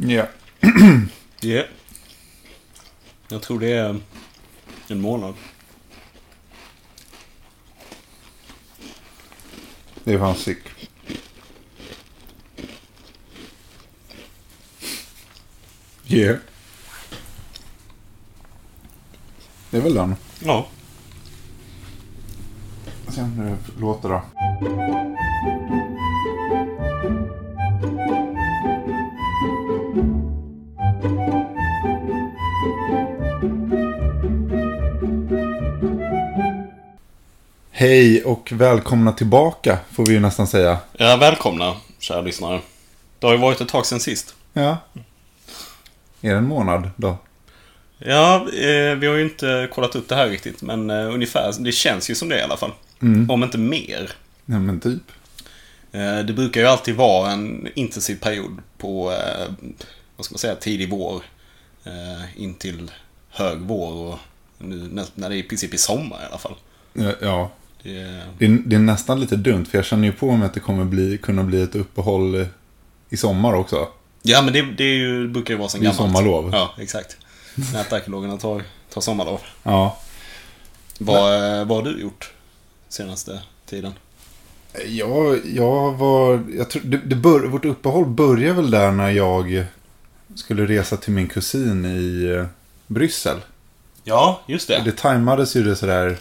Ja. Ja. Jag tror det är en månad. Det är fan sick. Yeah. Det är väl den. Ja. Se hur det låter då. Hej och välkomna tillbaka får vi ju nästan säga. Ja, välkomna, kära lyssnare. Det har ju varit ett tag sedan sist. Ja. Är det en månad då? Ja, eh, vi har ju inte kollat upp det här riktigt, men eh, ungefär. Det känns ju som det i alla fall. Om inte mer. Ja men typ. Eh, det brukar ju alltid vara en intensiv period på, vad ska man säga, tidig vår. In till hög vår och nu när- det är i princip i sommar i alla fall. Ja, Det, Det, är, det är nästan lite dumt för jag känner ju på mig att det kommer bli, kunna bli ett uppehåll i sommar också. ja, men det, det, är ju, brukar ju vara sen Det är gammalt. sommarlov. Ja, exakt. Nätarkeologerna tar, tar sommarlov. Ja. Vad, eh, vad har du gjort senaste tiden? Jag, jag var... Jag tror, det, det bör, vårt uppehåll började väl där när jag skulle resa till min kusin i eh, Bryssel. Ja, just det. Det tajmades ju det sådär...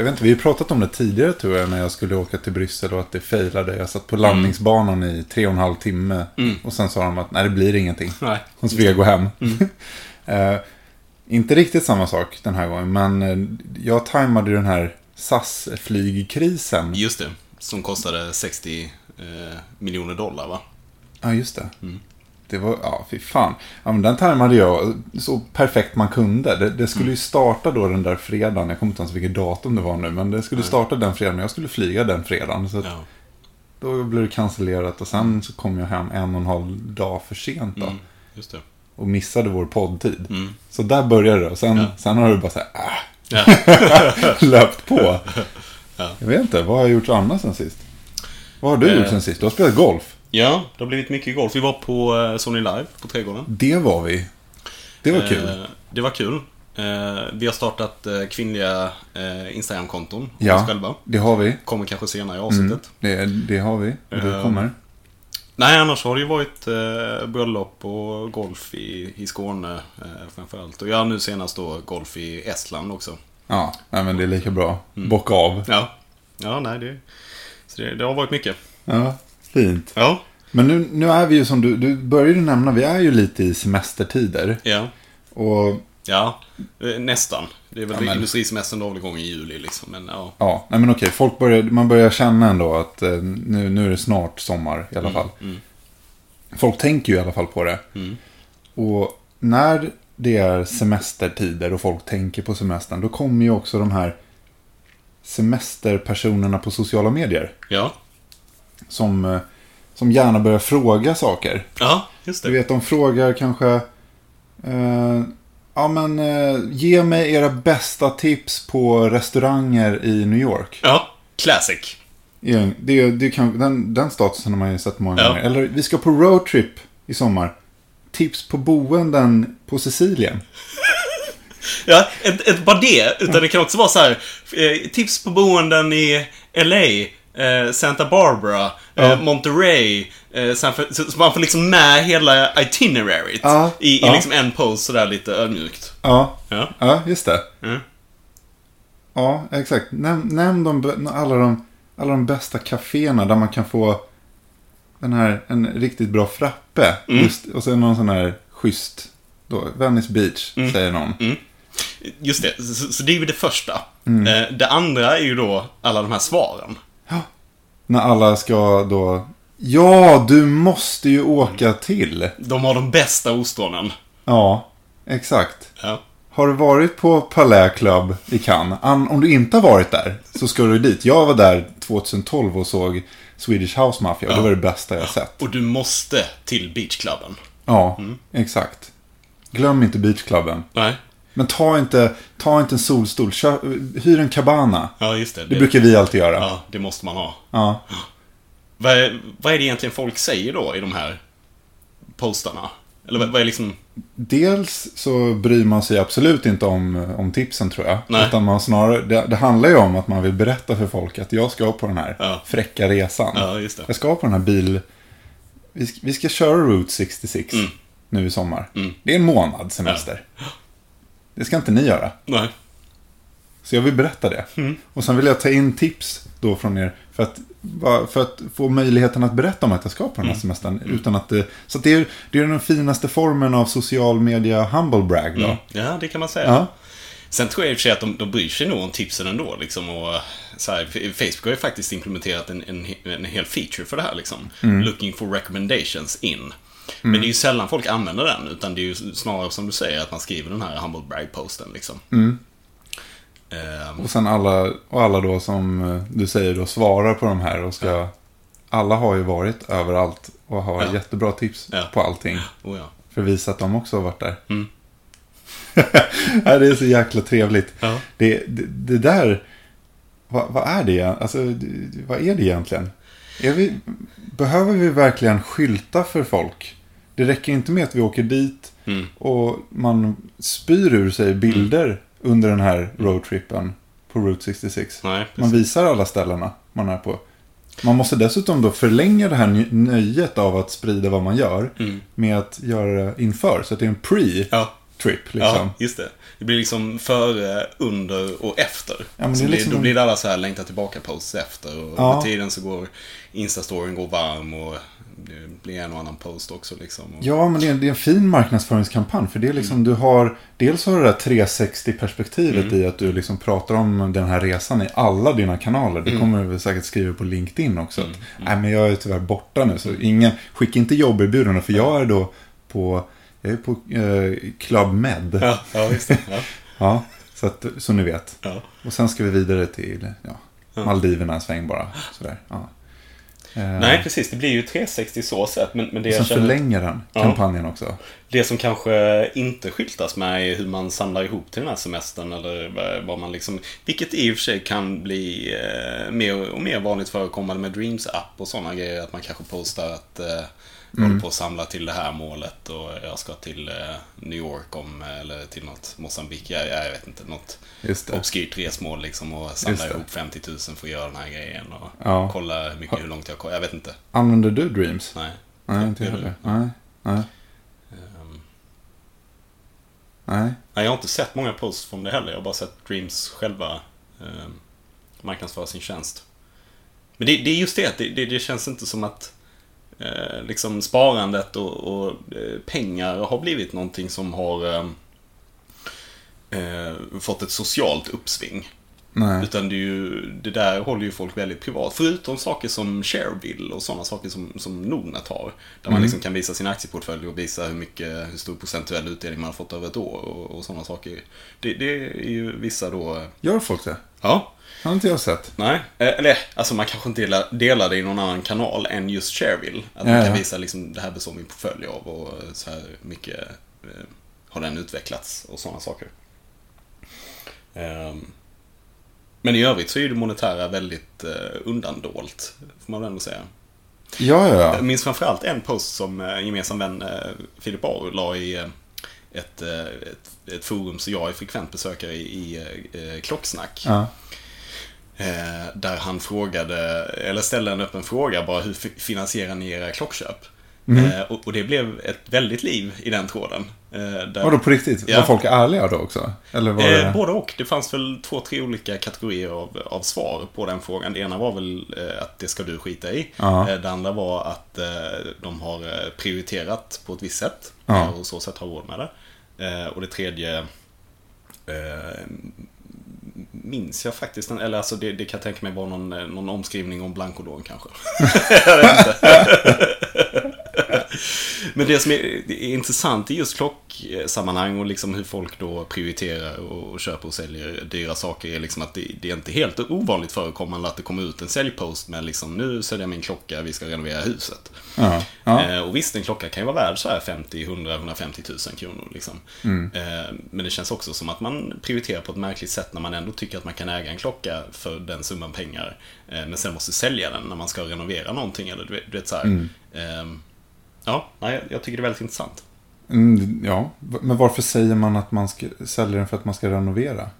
Jag vet inte, vi har pratat om det tidigare tror jag när jag skulle åka till Bryssel och att det failade. Jag satt på landningsbanan i tre och en halv timme. Mm. Och sen sa de att nej det blir ingenting. Nej. Hon skulle gå hem. Eh, inte riktigt samma sak den här gången, men eh, jag tajmade den här SAS-flygkrisen. Just det. Som kostade 60 eh, miljoner dollar, va? Ja, just det. Det var, ja, fy fan. Ja, men den tajmade jag så perfekt man kunde. Det, det skulle ju starta då den där fredagen. Jag kommer inte ens vilket datum det var nu. Men det skulle starta den fredagen. Jag skulle flyga den fredagen. Så Ja. då blev det cancellerat. Och sen så kom jag hem en och en halv dag för sent då. Mm, just det. Och missade vår poddtid. Mm. Så där började det. Och sen, Ja. sen har det bara så här, äh, Ja. löpt på. Ja. Jag vet inte, vad har jag gjort annat sen sist? Vad har du Eh. gjort sen sist? Du har spelat golf. Ja, det har blivit mycket golf. Vi var på eh, Sony Live på Trädgården. Det var vi. Det var kul. Eh, det var kul. Eh, vi har startat eh, kvinnliga eh, Instagram-konton Ja. oss själva. Det har vi. Kommer kanske senare i avsnittet. Det, det har vi. Det Eh, kommer. Nej, annars har det ju varit eh, bröllop och golf i, i Skåne eh, framförallt. Och ja, nu senast då golf i Estland också. Ja, nej, men det är lika bra. Bocka av. Ja, ja nej det, så det, det har varit mycket. Ja, fint. Ja, Men nu, nu är vi ju som du, du började nämna, vi är ju lite i semestertider. ja, Och ja, eh, nästan. Det är väl Ja, men- industrisemestern då väl igång i juli liksom. Men ja, ja, nej men okej, folk börjar, man börjar känna ändå att eh, nu, nu är det snart sommar i alla fall. mm. Folk tänker ju i alla fall på det. Mm. Och när det är semestertider och folk tänker på semestern, då kommer ju också de här semesterpersonerna på sociala medier. ja, Som, eh, som gärna börjar fråga saker. ja, just Du det. vet, de frågar kanske... Eh, ja, men eh, ge mig era bästa tips på restauranger i New York. Ja, classic. Ja, Det, det kan, den, den statusen har man ju sett många Ja. gånger. Eller, vi ska på roadtrip i sommar. Tips på boenden på Sicilien. Ja, inte inte bara det, utan det kan också vara så här. eh, Tips på boenden i LA, eh, Santa Barbara, Ja. eh, Monterey. Eh, så, man får liksom med hela itineraryt Ja, i, i ja. liksom en post sådär lite ödmjukt. Ja, Ja. ja just det. Mm. Ja, exakt. Näm, nämn de, alla, de, alla de bästa kaféerna där man kan få den här, en riktigt bra frappe. Mm. Just, och sen någon sån här schysst, då, Venice Beach, Mm. säger någon. Just det, så, så det är ju det första. Mm. Det andra är ju då alla de här svaren. När alla ska då, ja, du måste ju åka till. De har de bästa ostronen. Ja, exakt. Ja. Har du varit på Palais Club i Cannes? An- Om du inte har varit där så ska du dit. Jag var där 2012 och såg Swedish House Mafia och det var det bästa jag sett. Och du måste till beachklubben. Ja, Mm. exakt. Glöm inte beachklubben. Nej. Men ta inte, ta inte en solstol. Kör, hyr en cabana. Ja, just det. Det brukar vi alltid göra. Ja, det måste man ha. Ja. Vad är, vad är det egentligen folk säger då i de här postarna? Eller vad, vad är liksom... Dels så bryr man sig absolut inte om, om tipsen tror jag. Nej. Utan man snarare, det, det handlar ju om att man vill berätta för folk att jag ska på den här Ja. fräcka resan. Ja, just det. Jag ska på den här bil... Vi ska, vi ska köra Route 66 Mm. nu i sommar. Mm. Det är en månad semester. Det ska inte ni göra. Nej. Så jag vill berätta det. Mm. Och sen vill jag ta in tips då från er. För att, för att få möjligheten att berätta om att jag ska på den Mm. här semestern. Utan att det, så att det, är, det är den finaste formen av social media humble brag då. Mm. Ja, det kan man säga. Ja. Sen tror jag i och för sig att de, de bryr sig nog om tipsen ändå. Liksom, och, så här, Facebook har ju faktiskt implementerat en, en, en hel feature för det här. Liksom. Mm. Looking for recommendations in. Men det är ju sällan folk använder den. Utan det är ju snarare som du säger att man skriver den här humble brag-posten. Liksom. Mm. Ehm, Och sen alla, och alla då som eh, du säger då svarar på de här och ska... Alla har ju varit överallt och har Ja. jättebra tips Ja. på allting. oh ja. För att visa att de också har varit där. Mm. Det är så jäkla trevligt. Ja. Det, det, det där, vad, vad är det? Alltså, vad är det egentligen? Är vi, behöver vi verkligen skylta för folk? Det räcker inte med att vi åker dit Mm. och man spyr ur sig bilder under den här roadtrippen på Route 66. Nej, Man visar alla ställena man är på. Man måste dessutom då förlänga det här nöjet av att sprida vad man gör Mm. med att göra det inför. Så att det är en pre-trip Ja. liksom. Ja, just det. Det blir liksom före, under och efter. men det Så är blir- liksom Då blir det alla så här längta tillbaka-posts efter. Och Ja. med tiden så går Instastoryn går varm och det blir en och annan post också liksom. Ja, men det är, en, det är en fin marknadsföringskampanj. För det är liksom, du har, dels har du det där 360-perspektivet Mm. i att du liksom pratar om den här resan i alla dina kanaler. Det Mm. kommer du väl säkart skriva på LinkedIn också. Att, Nej, men jag är tyvärr borta nu. Så ingen, skicka inte jobberbjudanden. För jag är då på, jag är på eh, Club Med. Ja. Ja, ja, just det. Ja. så, att, så ni vet. Ja. Och sen ska vi vidare till ja, Ja. Maldiverna en sväng bara. Sådär. Ja. Eh, Nej, precis. Det blir ju 360 så sett. Men, men det, och jag sen känner, förlänger den Ja. kampanjen också. det som kanske inte skyltas med är hur man samlar ihop till den här semestern. Eller vad- man liksom... Vilket i och för sig kan bli eh, mer och mer vanligt förekommande med Dreams-app och sådana grejer. Att man kanske postar att eh, Mm. håller på att samla till det här målet och jag ska till eh, New York om, eller till något Mosambik, jag, jag vet inte, något obskyrt resmål liksom och samla ihop 50 000 för att göra den här grejen och Ja. kolla hur mycket, hur långt jag kommer. Jag vet inte. Använder du Dreams? Nej. Nej, inte jag heller. Nej, nej, Ehm, nej. Nej, jag har inte sett många posts från det heller. Jag har bara sett Dreams själva eh, marknadsföra sin tjänst. Men det, det är just det, det, det, det känns inte som att eh, liksom sparandet och, och eh, pengar har blivit någonting som har eh, eh, fått ett socialt uppsving. nej. Utan det, är ju, det där håller ju folk väldigt privat. Förutom saker som Shareville och sådana saker som, som Nordnet har. Där man Mm. liksom kan visa sin aktieportfölj och visa hur, mycket, hur stor procentuell utdelning man har fått över ett år och, och sådana saker. Det, det är ju vissa då... Gör folk det? Ja, Har inte jag sett. nej. Eh, Eller alltså man kanske inte delar, delar det i någon annan kanal än just Shareville. Att man Ja, kan ja. visa liksom, det här består min portfölj av och så här mycket eh, har den utvecklats och sådana saker. Ehm, men i övrigt så är ju det monetära väldigt eh, undandolt, får man väl ändå säga. Ja, ja, Jag ja. minns framförallt en post som en gemensam vän, Filip Aru, la i ett, ett, ett forum som jag är frekvent besökare i, i Klocksnack. ja. Eh, där han frågade, eller ställde en öppen fråga bara, hur fi- finansierar ni era klockköp? Mm. Eh, och, och det blev ett väldigt liv i den tråden. Eh, Vadå på riktigt? Ja. Var folk ärliga då också? Eller var det... Eh, både och. Det fanns väl två, tre olika kategorier av, av svar på den frågan. Det ena var väl eh, att det ska du skita i. Eh, det andra var att de har prioriterat på ett visst sätt. Ja. eh, Och så sätt har råd med det. Och det tredje minns jag faktiskt. Eller alltså det, det kan jag tänka mig var någon, eh, någon omskrivning om blankolån kanske. jag vet inte. Men det som är, intressant i just klocksammanhang och liksom hur folk då prioriterar och, köper och säljer dyra saker är liksom att det, det är inte helt ovanligt förekommande att det kommer ut en säljpost med liksom nu säljer jag min klocka, vi ska renovera huset. Ja. Eh, och visst, en klocka kan ju vara värd så här 50, 100, 150 000 kronor. Liksom. Mm. Eh, men det känns också som att man prioriterar på ett märkligt sätt när man ändå tycker att man kan äga en klocka för den summan pengar. Eh, men sen måste sälja den när man ska renovera någonting. Eller du vet, du vet så här. Mm. Ja, nej, jag- tycker det är väldigt intressant. Mm, ja, men varför säger man att man ska, säljer den för att man ska renovera?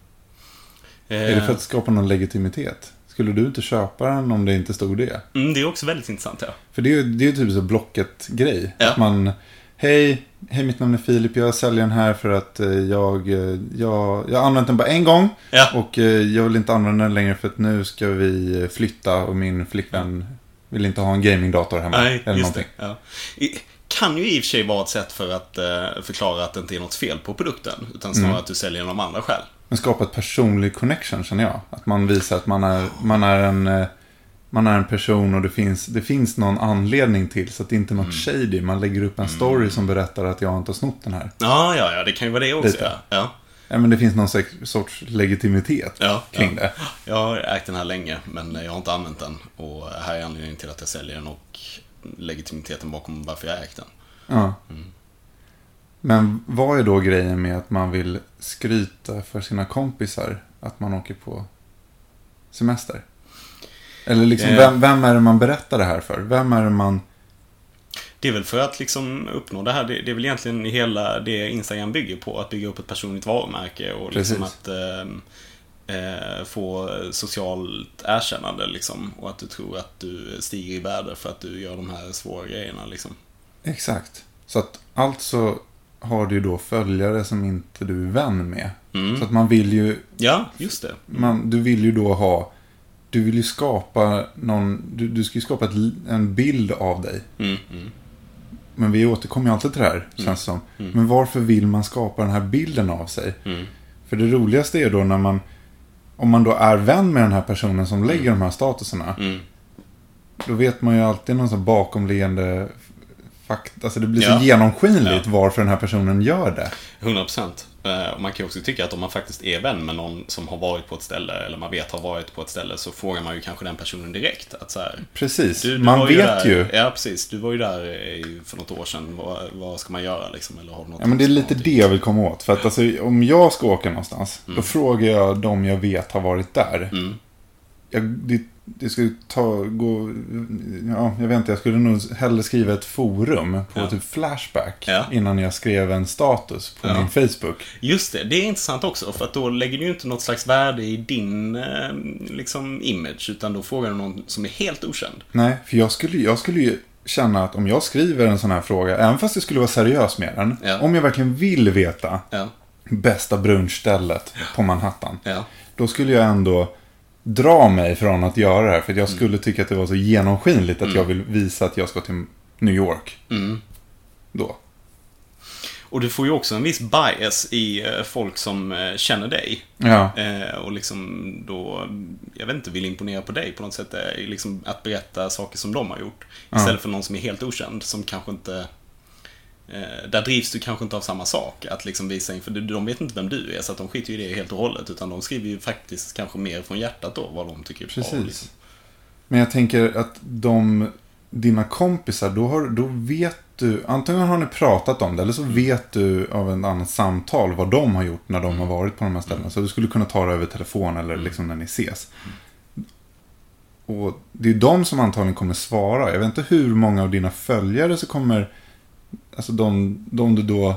Är det för att skapa någon legitimitet? Skulle du inte köpa den om det inte stod det? Mm, det är också väldigt intressant, ja. För det är ju det är typ så Blocket-grej. Ja. Att man, hej, hej mitt namn är Filip, jag säljer den här för att eh, jag, eh, jag, jag har använt den bara en gång. Ja. Och eh, jag vill inte använda den längre för att nu ska vi eh, flytta och min flickvän vill inte ha en gamingdator hemma. Nej, eller just det. någonting. Ja. Kan ju i och för sig vara ett sätt för att eh, förklara att det inte är något fel på produkten. Utan snarare Mm. att du säljer den av andra skäl. Men skapa ett personlig connection känner jag. Att man visar att man är, man är en... eh, Man är en person och det finns, det finns någon anledning till så att det inte är Mm. något shady. Man lägger upp en story som berättar att jag inte har snott den här. Ja, ja, ja, det kan ju vara det också. Ja. Ja. Ja, men det finns någon sorts legitimitet Ja, kring ja. det. Jag har ägt den här länge, men jag har inte använt den. Och här är anledningen till att jag säljer den och legitimiteten bakom varför jag ägt den. Ja. Mm. Men vad är då grejen med att man vill skryta för sina kompisar att man åker på semester? Eller liksom, Eh. vem, vem är det man berättar det här för? Vem är det man... Det är väl för att liksom uppnå det här. Det, det är väl egentligen hela det Instagram bygger på. Att bygga upp ett personligt varumärke och liksom att eh, eh, få socialt erkännande liksom. Och att du tror att du stiger i värde för att du gör de här svåra grejerna liksom. Exakt. Så att alltså har du då följare som inte du är vän med. Mm. Så att man vill ju, Ja, just det. man, du vill ju då ha, du vill ju skapa någon, du, du ska ju skapa ett, en bild av dig. Mm, mm. Men vi återkommer ju alltid till det här, känns det som. Mm. Men varför vill man skapa den här bilden av sig? Mm. För det roligaste är då när man, om man då är vän med den här personen som lägger de här statuserna. Mm. Då vet man ju alltid någon sån bakomliggande fakta. Alltså det blir Ja. så genomskinligt varför den här personen gör det. 100 procent. Man kan ju också tycka att om man faktiskt är vän med någon som har varit på ett ställe, eller man vet har varit på ett ställe, så frågar man ju kanske den personen direkt. Att så här, Precis. du, du man vet där, ju. Ja, precis. Du var ju där i- för något år sedan. Vad, vad ska man göra liksom? Eller har något Ja, men det är lite det jag vill komma åt. För att alltså, om jag ska åka någonstans, Mm. då frågar jag de jag vet har varit där. Mm. Jag, det, det skulle ta, gå, ja, jag vet inte, jag skulle nog hellre skriva ett forum på Ja. typ Flashback. Ja. Innan jag skrev en status på min Facebook. Just det, det är intressant också. För att då lägger du ju inte något slags värde i din eh, liksom, image. Utan då frågar du någon som är helt okänd. Nej, för jag skulle, jag skulle ju känna att om jag skriver en sån här fråga, även fast jag skulle vara seriös med den. Om jag verkligen vill veta bästa brunchstället på Manhattan. Då skulle jag ändå dra mig från att göra det här. För jag Mm. skulle tycka att det var så genomskinligt att jag vill visa att jag ska till New York. mm. Då. Och du får ju också en viss bias i eh, folk som eh, känner dig. Ja, Eh, och liksom då, jag vet inte, vill imponera på dig på något sätt. Liksom att berätta saker som de har gjort. Istället för någon som är helt okänd, som kanske inte... Eh, där drivs du kanske inte av samma sak. Att liksom visa inför, de vet inte vem du är, så att de skiter ju i det helt och hållet. Utan de skriver ju faktiskt kanske mer från hjärtat då, vad de tycker är bra. precis. Liksom. Men jag tänker att de, dina kompisar, då, har, då vet du, antingen har ni pratat om det, eller så Mm. vet du av en annan samtal vad de har gjort när de har varit på de här ställena. Så du skulle kunna ta det över telefon eller Mm. liksom när ni ses. Och det är de som antagligen kommer svara. Jag vet inte hur många av dina följare som kommer, alltså de, de du då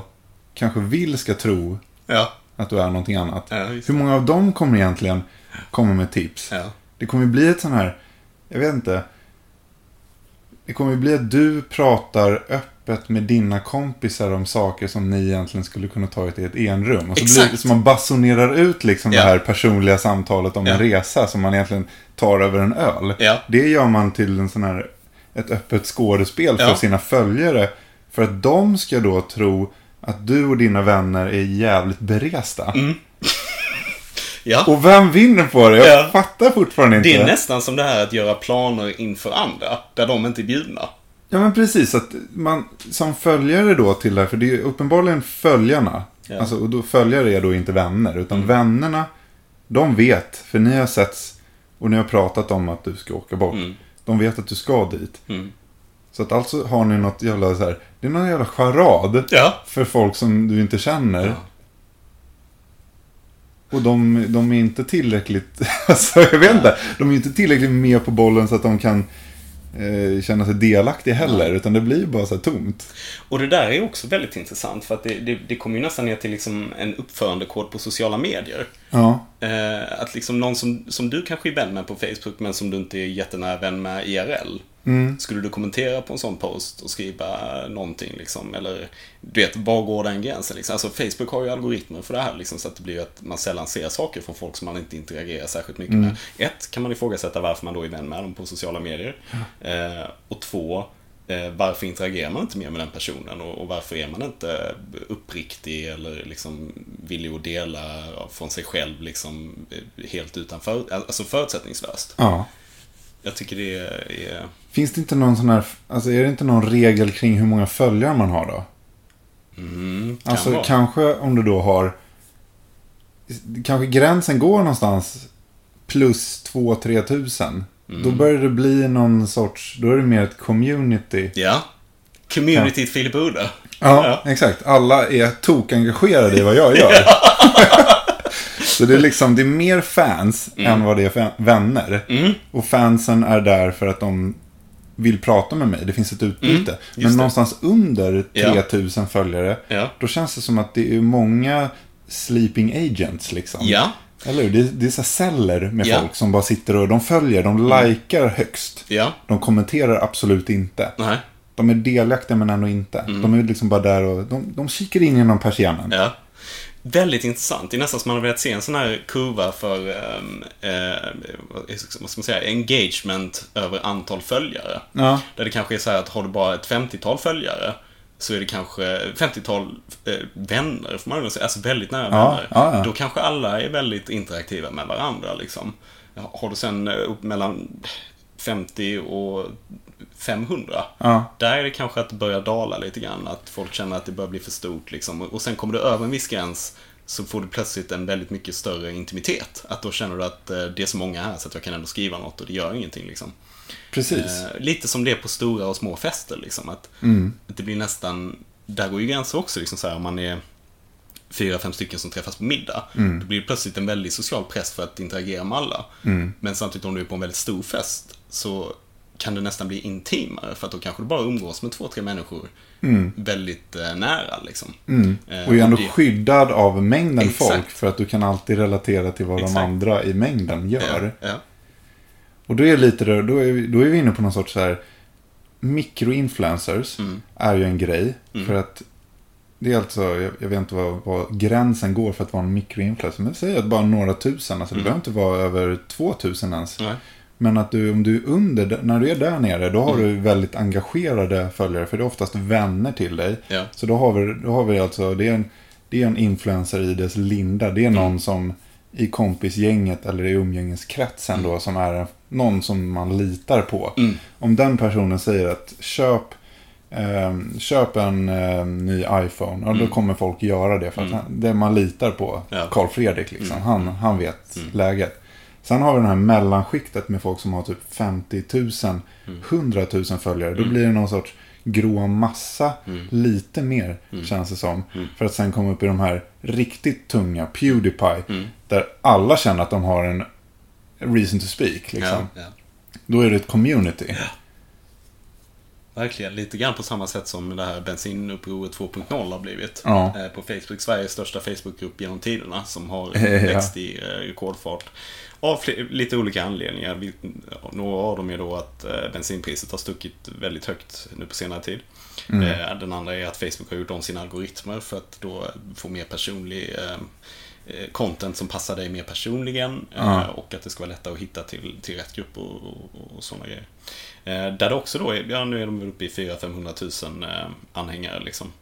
kanske vill ska tro Ja, att du är någonting annat. ja, Hur många av dem kommer egentligen komma med tips? Ja. Det kommer ju bli ett sån här, jag vet inte. Det kommer ju bli att du pratar öppet med dina kompisar om saker som ni egentligen skulle kunna ta i ett enrum. Och så blir det Exakt. som man basunerar ut liksom det här personliga samtalet om en resa som man egentligen tar över en öl. Det gör man till en sån här, ett öppet skådespel för sina följare. För att de ska då tro att du och dina vänner är jävligt beresta. Mm. Ja. Och vem vinner på det? Jag Ja. fattar fortfarande inte. Det är nästan som det här att göra planer inför andra, där de inte är bjudna. Ja men precis, att man som följare då till det här, för det är ju uppenbarligen följarna. Ja. Alltså, och då följare är då inte vänner, utan Mm. vännerna, de vet, för ni har setts och ni har pratat om att du ska åka bort. Mm. De vet att du ska dit. Mm. Så att alltså har ni något jävla så här, det är någon jävla charad Ja. för folk som du inte känner. Ja. Och de, de är inte tillräckligt, alltså jag vet inte, de är inte tillräckligt med på bollen så att de kan eh, känna sig delaktig heller. Utan det blir bara så här tomt. Och det där är också väldigt intressant för att det, det, det kommer ju nästan ner till liksom en uppförandekod på sociala medier. Ja, Eh, att liksom någon som, som du kanske är vän med på Facebook men som du inte är jättenära vän med IRL. Mm. Skulle du kommentera på en sån post och skriva någonting liksom? Eller du vet, var går den gränsen liksom? Alltså Facebook har ju algoritmer för det här liksom så att det blir att man sällan ser saker från folk som man inte interagerar särskilt mycket med. Ett, kan man ifrågasätta varför man då är vän med dem på sociala medier. Eh, och två, eh, varför interagerar man inte mer med den personen och, och varför är man inte uppriktig eller liksom villig att dela från sig själv liksom eh, helt utanför, alltså förutsättningslöst. ja. Jag tycker det är... Finns det inte någon sån här, alltså är det inte någon regel kring hur många följare man har då? Mm, kan Alltså vara. kanske om du då har, kanske gränsen går någonstans plus 2-3 tusen. Mm. Då börjar det bli någon sorts, då är det mer ett community. Ja. Communityt Filip Ude. Ja, exakt. Alla är tokengagerade i vad jag gör. Så det är liksom, det är mer fans än vad det är vänner. Mm. Och fansen är där för att de vill prata med mig. Det finns ett utbyte. Men det. någonstans under Ja. 3000 följare, Ja. då känns det som att det är många sleeping agents liksom. Ja. Eller hur? Det är, det är så celler med Ja. folk som bara sitter och de följer, de likar högst. Ja. De kommenterar absolut inte. Nej. De är delaktiga men ändå inte. Mm. De är liksom bara där och de, de kikar in genom persiennen. Ja. Väldigt intressant. Det är nästan som man har velat se en sån här kurva för, um, eh, vad ska man säga, engagement över antal följare. Ja. Där det kanske är så här att har du bara ett 50-tal följare så är det kanske 50-tal eh, vänner, får man väl säga, alltså väldigt nära Ja, vänner. ja. Då kanske alla är väldigt interaktiva med varandra liksom. Har du sen upp mellan 50 och 500. Ja. Där är det kanske att det börjar dala lite grann. Att folk känner att det börjar bli för stort liksom. Och sen kommer du över en viss gräns så får du plötsligt en väldigt mycket större intimitet. Att då känner du att eh, det är så många här så att jag kan ändå skriva något och det gör ingenting liksom. Precis. Eh, lite som det är på stora och små fester liksom. Att, att det blir nästan, där går ju gränser också liksom så här om man är fyra, fem stycken som träffas på middag. Då blir det plötsligt en väldigt social press för att interagera med alla. Men samtidigt om du är på en väldigt stor fest så kan det nästan bli intimare för att då kanske du bara umgås med två, tre människor väldigt eh, nära liksom. Eh, Och är ändå det- skyddad av mängden Exakt. folk för att du kan alltid relatera till vad de Exakt. andra i mängden gör. Ja, ja. Och då är, det lite, det- då, är då är vi inne på någon sorts så här mikroinfluencers Mm. är ju en grej. För att det är alltså, jag, jag vet inte vad, vad gränsen går för att vara en mikroinfluencer. Men säg att bara några tusen, alltså det Mm. behöver inte vara över 2000 ens. Nej. Men att du, om du är under, när du är där nere, då har Mm. du väldigt engagerade följare. För det är oftast vänner till dig. Ja. Så då har vi, då har vi alltså, det är, en, det är en influencer i dess linda. Det är Mm. någon som i kompisgänget eller i umgängeskretsen då som är någon som man litar på. Mm. Om den personen säger att köp, eh, köp en eh, ny iPhone, ja, då kommer folk göra det. För att han, det man litar på. Carl Fredrik, liksom, han, han vet läget. Sen har vi det här mellanskiktet med folk som har typ 50 000, 100 000 följare. Då blir det någon sorts grå massa, lite mer känns det som. För att sen komma upp i de här riktigt tunga, Pewdiepie, där alla känner att de har en reason to speak. Liksom. Ja, ja. Då är det ett community. Verkligen, lite grann på samma sätt som det här bensinupproret 2.0 har blivit. Ja. Eh, På Facebook, Sveriges största Facebookgrupp genom tiderna som har Ja. växt i eh, rekordfart. Av lite olika anledningar. Några av dem är då att eh, bensinpriset har stuckit väldigt högt nu på senare tid. Eh, Den andra är att Facebook har gjort om sina algoritmer för att då få mer personlig eh, content som passar dig mer personligen Ja. och att det ska vara lättare att hitta till, till rätt grupp och, och, och sådana grejer. Där det också då är, ja nu är de väl uppe i 400-500 000 eh, anhängare liksom.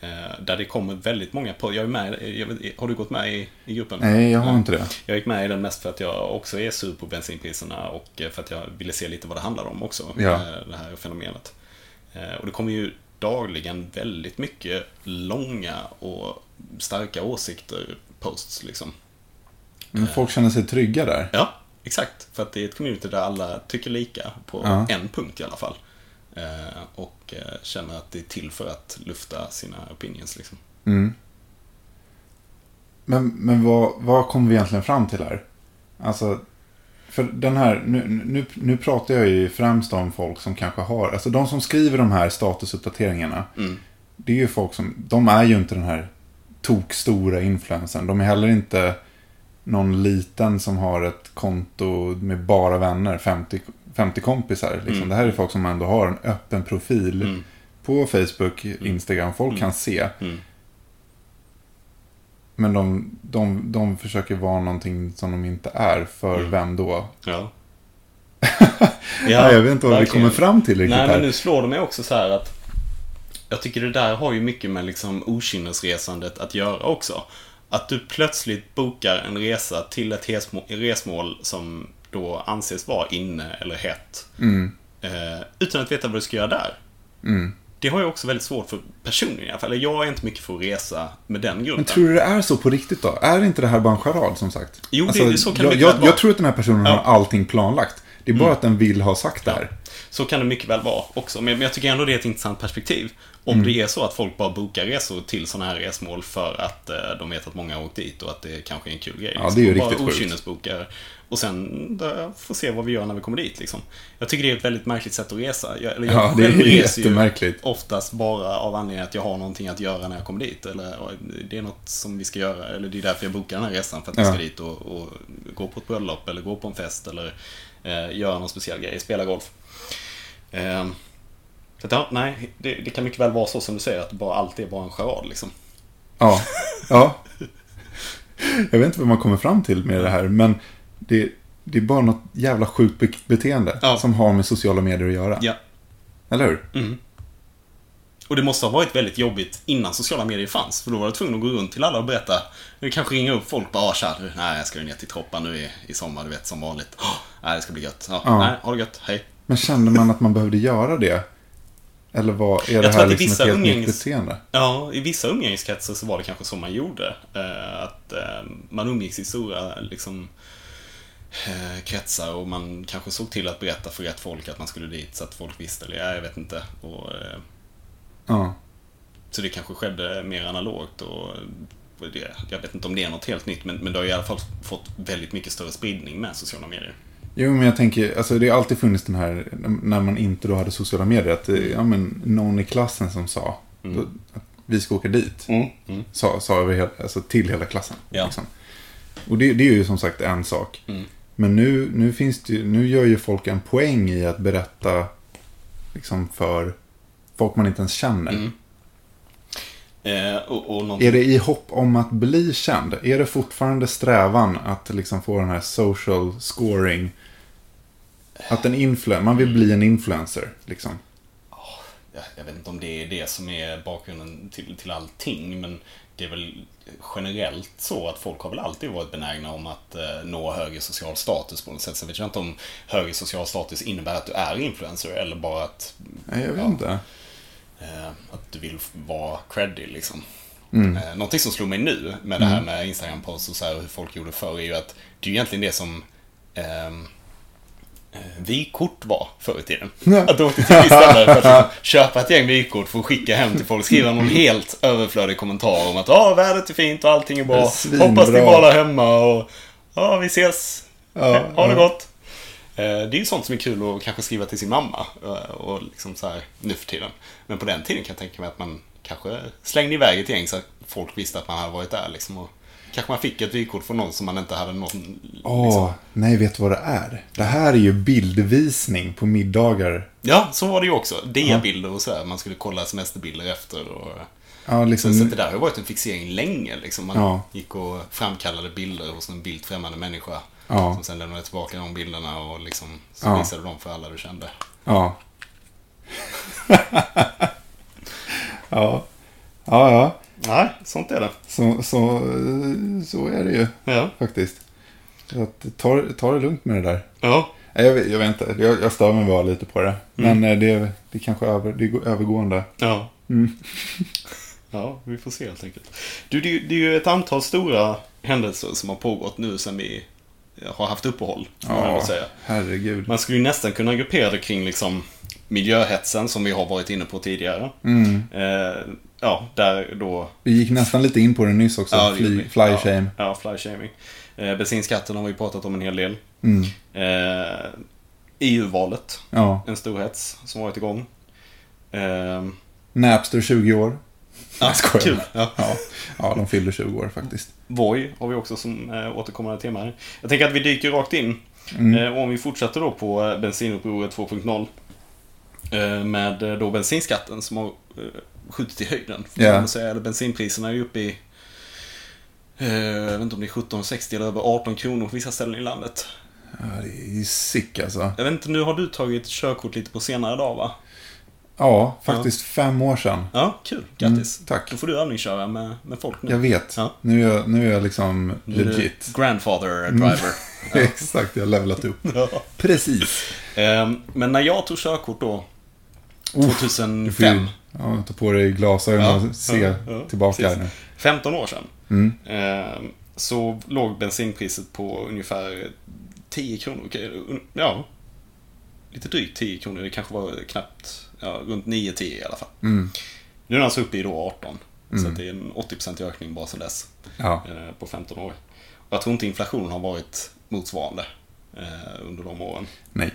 Eh, där det kommer väldigt många på, jag är med, jag har du gått med i, i gruppen? Nej, jag har inte det. Jag gick med i den mest för att jag också är sur på bensinpriserna och eh, för att jag ville se lite vad det handlar om också. Ja. eh, Det här fenomenet. Och det kommer ju dagligen väldigt mycket långa och starka åsikter, posts liksom. Men folk känner sig trygga där. Ja, exakt. För att det är ett community där alla tycker lika på Ja. en punkt i alla fall. Eh, Och eh, känner att det är till för att lufta sina opinions liksom. Mm. Men, men vad, vad kommer vi egentligen fram till här? Alltså, för den här, nu, nu, nu pratar jag ju främst om folk som kanske har, alltså de som skriver de här statusuppdateringarna. Mm. Det är ju folk som, de är ju inte den här tokstora influencern. De är heller inte någon liten som har ett konto med bara vänner, 50, 50 kompisar. Liksom. Mm. Det här är folk som ändå har en öppen profil Mm. på Facebook, Instagram. Folk Mm. kan se. Mm. Men de, de, de försöker vara någonting som de inte är. För Mm. vem då? Ja. Ja, jag vet inte vad vi kommer fram till riktigt Nej, här. men nu slår det mig också så här att jag tycker det där har ju mycket med liksom okynnesresandet att göra också. Att du plötsligt bokar en resa till ett resmål, som då anses vara inne eller hett. Mm, Eh, utan att veta vad du ska göra där. mm. Det har jag också väldigt svårt för personligen i alla fall. Jag är inte mycket för att resa med den grunden. Men tror du det är så på riktigt då? Är inte det här bara en charad som sagt? Alltså, Jo, det- det- så kan det jag, mycket jag, väl vara. jag tror att den här personen Ja. Mm. har allting planlagt. Det är bara att den vill ha sagt det här. Så kan det mycket väl vara också. Men men jag tycker ändå det är ett intressant perspektiv. Om Mm. det är så att folk bara bokar resor till sådana här resmål för att eh, de vet att många har åkt dit och att det kanske är en kul grej. Ja, det är ju Och bara riktigt sjukt. okynnesbokar. Och sen då, får se vad vi gör när vi kommer dit. Liksom. Jag tycker det är ett väldigt märkligt sätt att resa. Jag, eller jag Ja, det är reser ju jättemärkligt. Oftast bara av anledningen att jag har någonting att göra när jag kommer dit. Eller det är något som vi ska göra. Eller det är därför jag bokar den här resan. För att Ja. ska dit och, och gå på ett bröllop eller gå på en fest eller eh, göra någon speciell grej. Spela golf. Eh, så att, ja, nej, det, det kan mycket väl vara så som du säger, att det bara alltid är bara en charad liksom. Ja. ja. Jag vet inte vad man kommer fram till med det här, men det, det är bara något jävla sjukt be- beteende Ja. som har med sociala medier att göra. Ja. Eller hur? Mm. Och det måste ha varit väldigt jobbigt innan sociala medier fanns. För då var du tvungen att gå runt till alla och berätta. Du kanske ringa upp folk bara, ah, tja, nej, jag ska ner till Troppan nu i, i sommar, du vet, som vanligt. Oh, nej, det ska bli gött. Ja, Ja. Nej, ha det gött, hej. Men kände man att man behövde göra det? Eller vad, är det här liksom ett vissa helt nytt umgänges- beteende? Ja, i vissa umgängeskretsar så var det kanske så man gjorde. Eh, att eh, man umgicks i stora liksom, eh, kretsar och man kanske såg till att berätta för rätt folk att man skulle dit så att folk visste. Eller ja, jag vet inte. Och, Ja. så det kanske skedde mer analogt. Och, och det, jag vet inte om det är något helt nytt, men, men det har i alla fall fått väldigt mycket större spridning med sociala medier. Jo, men jag tänker, alltså det har alltid funnits den här, när man inte då hade sociala medier, att det, ja men någon i klassen som sa, Mm. då, att vi ska åka dit. Mm. Sa, sa över hela, alltså till hela klassen. Ja. Liksom. Och det, det är ju som sagt en sak. Mm. Men nu, nu finns det nu gör ju folk en poäng i att berätta liksom för folk man inte ens känner. Mm. Eh, och, och någonting- Är det i hopp om att bli känd? Är det fortfarande strävan att liksom få den här social scoring? Att en influ- man vill bli en influencer, liksom. jag, jag vet inte om det är det som är bakgrunden till, till allting, men det är väl generellt så att folk har väl alltid varit benägna om att eh, nå högre social status på något sätt. Sen vet jag inte om högre social status innebär att du är influencer eller bara att, Nej, jag vet Ja. inte. eh, att du vill vara creddig liksom. Mm. Eh, någonting som slog mig nu med det här med Instagram-posts och så här, hur folk gjorde förr är ju att det är egentligen det som eh, vykort var förr i tiden. Att du åkte till ett ställe för att köpa ett gäng vykort för att skicka hem till folk. Skriva någon helt överflödig kommentar om att ja, vädret är fint och allting är är bra. svinbra. Hoppas ni är där hemma och ja, vi ses. Ja, ha det ja. gott. Eh, Det är ju sånt som är kul att kanske skriva till sin mamma eh, och liksom så här nu för tiden. Men på den tiden kan jag tänka mig att man kanske slängde iväg ett gäng så att folk visste att man hade varit där liksom. Och kanske man fick ett vykort från någon som man inte hade någon... Åh, Liksom. nej, vet du vad det är? Det här är ju bildvisning på middagar. Ja, så var det ju också. Diabilder och så här. Man skulle kolla semesterbilder efter och... Ja, liksom. Så, det där har varit en fixering länge liksom. Man Ja. gick och framkallade bilder hos en vilt främmande människa. Ja. Som sen lämnade tillbaka de bilderna och liksom så Ja. visade dem för alla du kände. Ja. ja. Ja, ja. Nej, sånt är det. Så, så, så är det ju Ja. faktiskt. Att, ta, ta det lugnt med det där. Ja. Jag, vet- jag vet inte, jag, jag stör mig bara lite på det. Men eh, det, det kanske är över, det är övergående. Ja. Mm. Ja, vi får se helt enkelt. Du, det, det är ju ett antal stora händelser som har pågått nu sen vi har haft uppehåll. Ja, säga. herregud. Man skulle ju nästan kunna gruppera det kring liksom miljöhetsen som vi har varit inne på tidigare. Mm. Eh, ja, där då... Vi gick nästan lite in på det nyss också. Ja, fly, fly ja, shame. Ja, fly shaming. Eh, bensinskatten har vi pratat om en hel del. Mm. Eh, EU-valet, Ja. en stor hets som varit igång. Eh, Napster 20 år. ja, Jag skojar. kul. Ja. Ja. ja, de fyllde 20 år faktiskt. Voi har vi också som eh, återkommande tema här. Jag tänker att vi dyker rakt in. Mm. Eh, om vi fortsätter då på eh, bensinupproret 2.0. Eh, med eh, då bensinskatten som har eh, skjutit i höjden. Ja. man säga. Eller bensinpriserna är ju uppe i jag vet inte om det är 17,60 eller över 18 kronor på vissa ställen i landet. Ja, det är ju sick alltså. Jag vet inte, nu har du tagit körkort lite på senare dag va? Ja, faktiskt fem år sedan. Ja, kul. Grattis. Mm, tack. Då får du övningsköra med, med folk nu. Jag vet. Ja. Nu, är jag, nu är jag liksom Nu legit. Grandfather driver. Exakt, jag har levlat upp. Ja. Precis. Ehm, Men när jag tog körkort då, Du 2005, får ju ja, ta på dig glasögon Ja, och se ja, ja, tillbaka precis. här nu. 15 år sedan, Mm. ehm, så låg bensinpriset på ungefär 10 kronor. Ja, lite drygt 10 kronor. Det kanske var knappt, ja, runt 9-10 i alla fall. Mm. Nu är den alltså uppe i då 18. Så Mm. att det är en 80% ökning bara sedan dess. Ja. eh, På 15 år. Och jag tror inte inflationen har varit motsvarande eh, under de åren. Nej.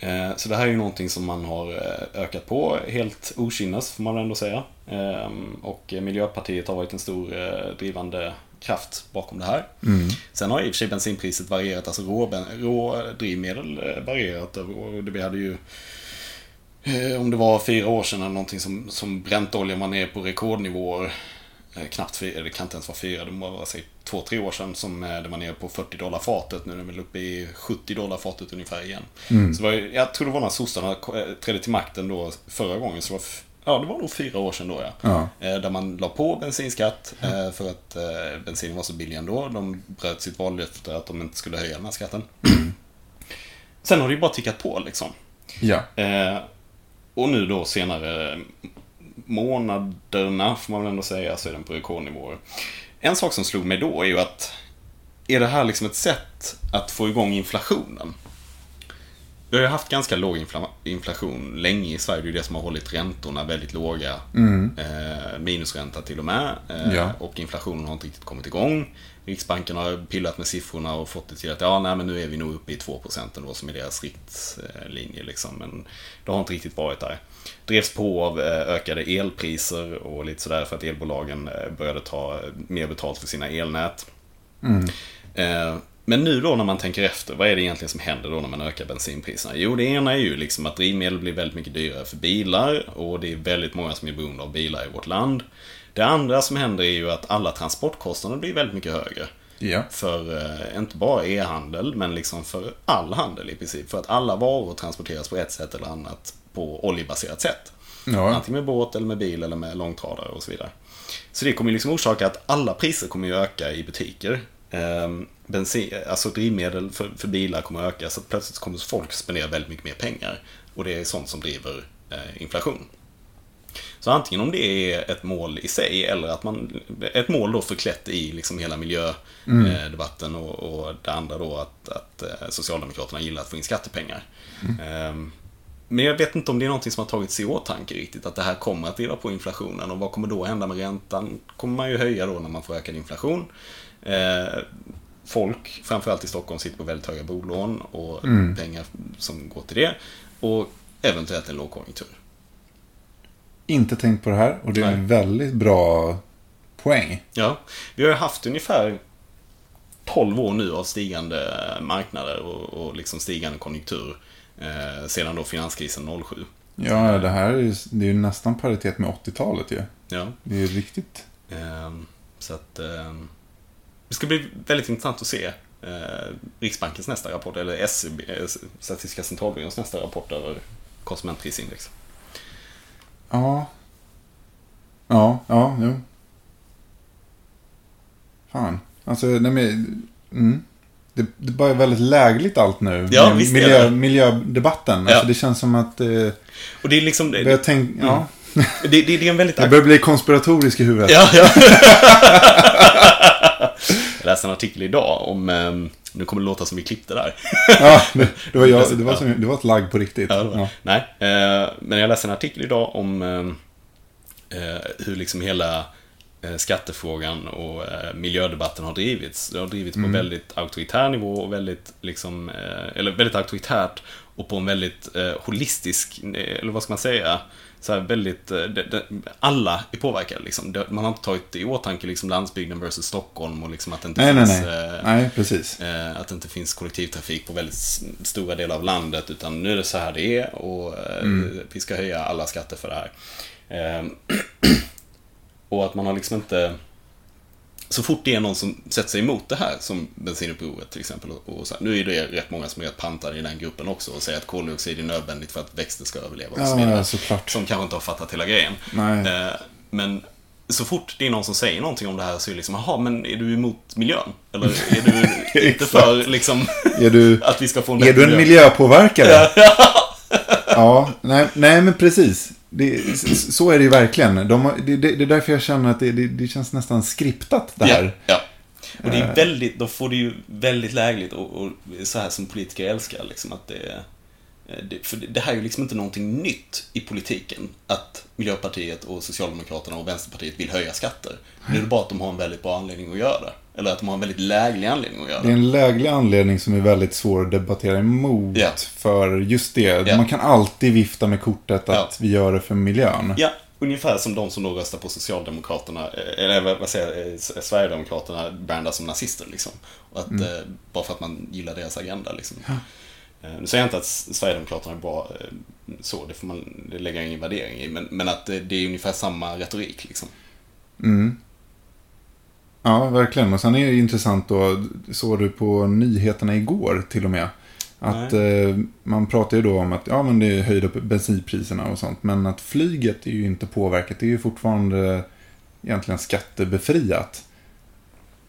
Eh, Så det här är ju någonting som man har eh, ökat på helt okynnes, får man väl ändå säga. Eh, Och Miljöpartiet har varit en stor eh, drivande kraft bakom det här. Mm. Sen har i och för sig bensinpriset varierat, alltså rådrivmedel eh, varierat. Och det- vi hade ju, om det var fyra år sedan eller någonting som, som bräntoljan var nere på rekordnivåer. Knappt fyra, det kan inte ens vara fyra, det vara säg, två, tre år sedan som eh, det var nere på 40 dollar fatet. Nu är det väl uppe i 70 dollar fatet ungefär igen. Mm. Så var, jag tror det var när sossarna eh, trädde till makten då förra gången. Så var, ja, det var nog fyra år sedan då ja. Ja. Eh, Där man la på bensinskatt för att bensinen var så billig ändå. De bröt sitt vallöfte att de inte skulle höja den här skatten. Sen har det ju bara tickat på liksom. Ja. Och nu då senare månaderna, får man väl ändå säga, så är den på rekordnivåer. En sak som slog mig då är ju att är det här liksom ett sätt att få igång inflationen? Vi har ju haft ganska låg infla- inflation länge i Sverige. Det är det som har hållit räntorna väldigt låga. Eh, minusränta till och med. Eh, Ja. Och inflationen har inte riktigt kommit igång. Riksbanken har pillat med siffrorna och fått det till att ja, nej, men nu är vi nog uppe i 2% ändå som är deras riktlinje. Liksom. Men det har inte riktigt varit där. Drevs på av eh, ökade elpriser och lite sådär för att elbolagen eh, började ta mer betalt för sina elnät. Eh, Men nu då när man tänker efter, vad är det egentligen som händer då när man ökar bensinpriserna? Jo, det ena är ju liksom att drivmedel blir väldigt mycket dyrare för bilar och det är väldigt många som är beroende av bilar i vårt land. Det andra som händer är ju att alla transportkostnader blir väldigt mycket högre. Ja. För eh, inte bara e-handel, men liksom för all handel i princip. För att alla varor transporteras på ett sätt eller annat på oljebaserat sätt. Ja. Antingen med båt eller med bil eller med långtradare och så vidare. Så det kommer liksom orsaka att alla priser kommer ju öka i butiker. Ehm, bensin, alltså drivmedel för, för bilar kommer att öka så att plötsligt kommer folk spendera väldigt mycket mer pengar. Och det är sånt som driver eh, inflation. Så antingen om det är ett mål i sig eller att man, ett mål då förklätt i liksom hela miljödebatten och, och det andra då att, att eh, Socialdemokraterna gillar att få in skattepengar. Ehm, men jag vet inte om det är någonting som har tagits i åtanke riktigt, att det här kommer att driva på inflationen och vad kommer då hända med räntan? Kommer man ju höja då när man får ökad inflation? Eh, folk, framförallt i Stockholm, sitter på väldigt höga bolån och pengar som går till det. Och eventuellt en lågkonjunktur. Inte tänkt på det här och det är en väldigt bra poäng. Ja, vi har ju haft ungefär 12 år nu av stigande marknader och, och liksom stigande konjunktur eh, sedan då finanskrisen 07. Ja, det här är ju, det är ju nästan paritet med 80-talet ju. Ja, Det är ju riktigt. ehm, så att ehm, det ska bli väldigt intressant att se eh, Riksbankens nästa rapport, eller SCB, eh, Statistiska centralbyråns nästa rapport över konsumentprisindex. Ja. Ja, ja, jo. Fan. Alltså, nej men... Mm. Det, det bara är väldigt lägligt allt nu. Ja, visst är miljö, det. Miljödebatten. Ja. Alltså, det känns som att... Eh, Och det är liksom, det, jag tänk, ja. det, det, det är en väldigt Jag börjar bli konspiratorisk i huvudet. Ja, ja. läste en artikel idag om, ehm, nu kommer det låta som vi klippte där. Ja, det, var jag, det, var som, det var ett lagg på riktigt. Ja, var- Ja. Nej, eh, men jag läste en artikel idag om ehm, eh, hur liksom hela eh, skattefrågan och miljödebatten har drivits. Det har drivits Mm. på väldigt auktoritär nivå och väldigt, liksom, eller väldigt auktoritärt och på en väldigt holistisk, eller vad ska man säga, så väldigt, eh, det, det, alla är påverkade liksom. Det, man har inte tagit i åtanke liksom landsbygden versus Stockholm och liksom att det inte Nej, nej, finns nej. eh, Nej, precis. Eh, att det inte finns kollektivtrafik på väldigt stora delar av landet. Utan nu är det så här det är och eh, vi ska höja alla skatter för det här. Eh, och att man har liksom inte... Så fort det är någon som sätter sig emot det här, som bensinupproret till exempel. Och, så här, nu är det rätt många som är rätt pantade i den gruppen också och säger att koldioxid är nödvändigt för att växter ska överleva och så vidare. Ja. Som kanske inte har fattat hela grejen. Eh, men så fort det är någon som säger någonting om det här så är det liksom, jaha, men är du emot miljön? Eller är du inte för liksom du, att vi ska få en är du en miljö? miljöpåverkare? ja, nej, nej men precis. Det, så är det ju verkligen. De, det, det, är därför jag känner att det, det, känns nästan skriptat det här. Ja, ja. Och det Eh. är väldigt, då får det ju väldigt lägligt och, och så här som politiker älskar liksom att det eh, det, för det här är ju liksom inte någonting nytt i politiken. Att Miljöpartiet och Socialdemokraterna och Vänsterpartiet vill höja skatter. Nu är det bara att de har en väldigt bra anledning att göra det. Eller att de har en väldigt läglig anledning att göra Det är det. en läglig anledning som är väldigt svår att debattera emot. Ja. För just det, Ja. man kan alltid vifta med kortet att Ja. vi gör det för miljön. Ja, ungefär som de som då röstar på Socialdemokraterna, eh, eller vad säger jag, eh, Sverigedemokraterna brandas som nazister liksom. Och att, eh, bara för att man gillar deras agenda liksom. Nu säger jag inte att Sverigedemokraterna är bra så, det får man jag ingen värdering i. Men, men att det, det är ungefär samma retorik liksom. Mm. Ja, verkligen. Och sen är det intressant då, såg du på nyheterna igår till och med. Att eh, man pratar ju då om att ja, men det är höjda bensinpriserna och sånt. Men att flyget är ju inte påverkat. Det är ju fortfarande egentligen skattebefriat.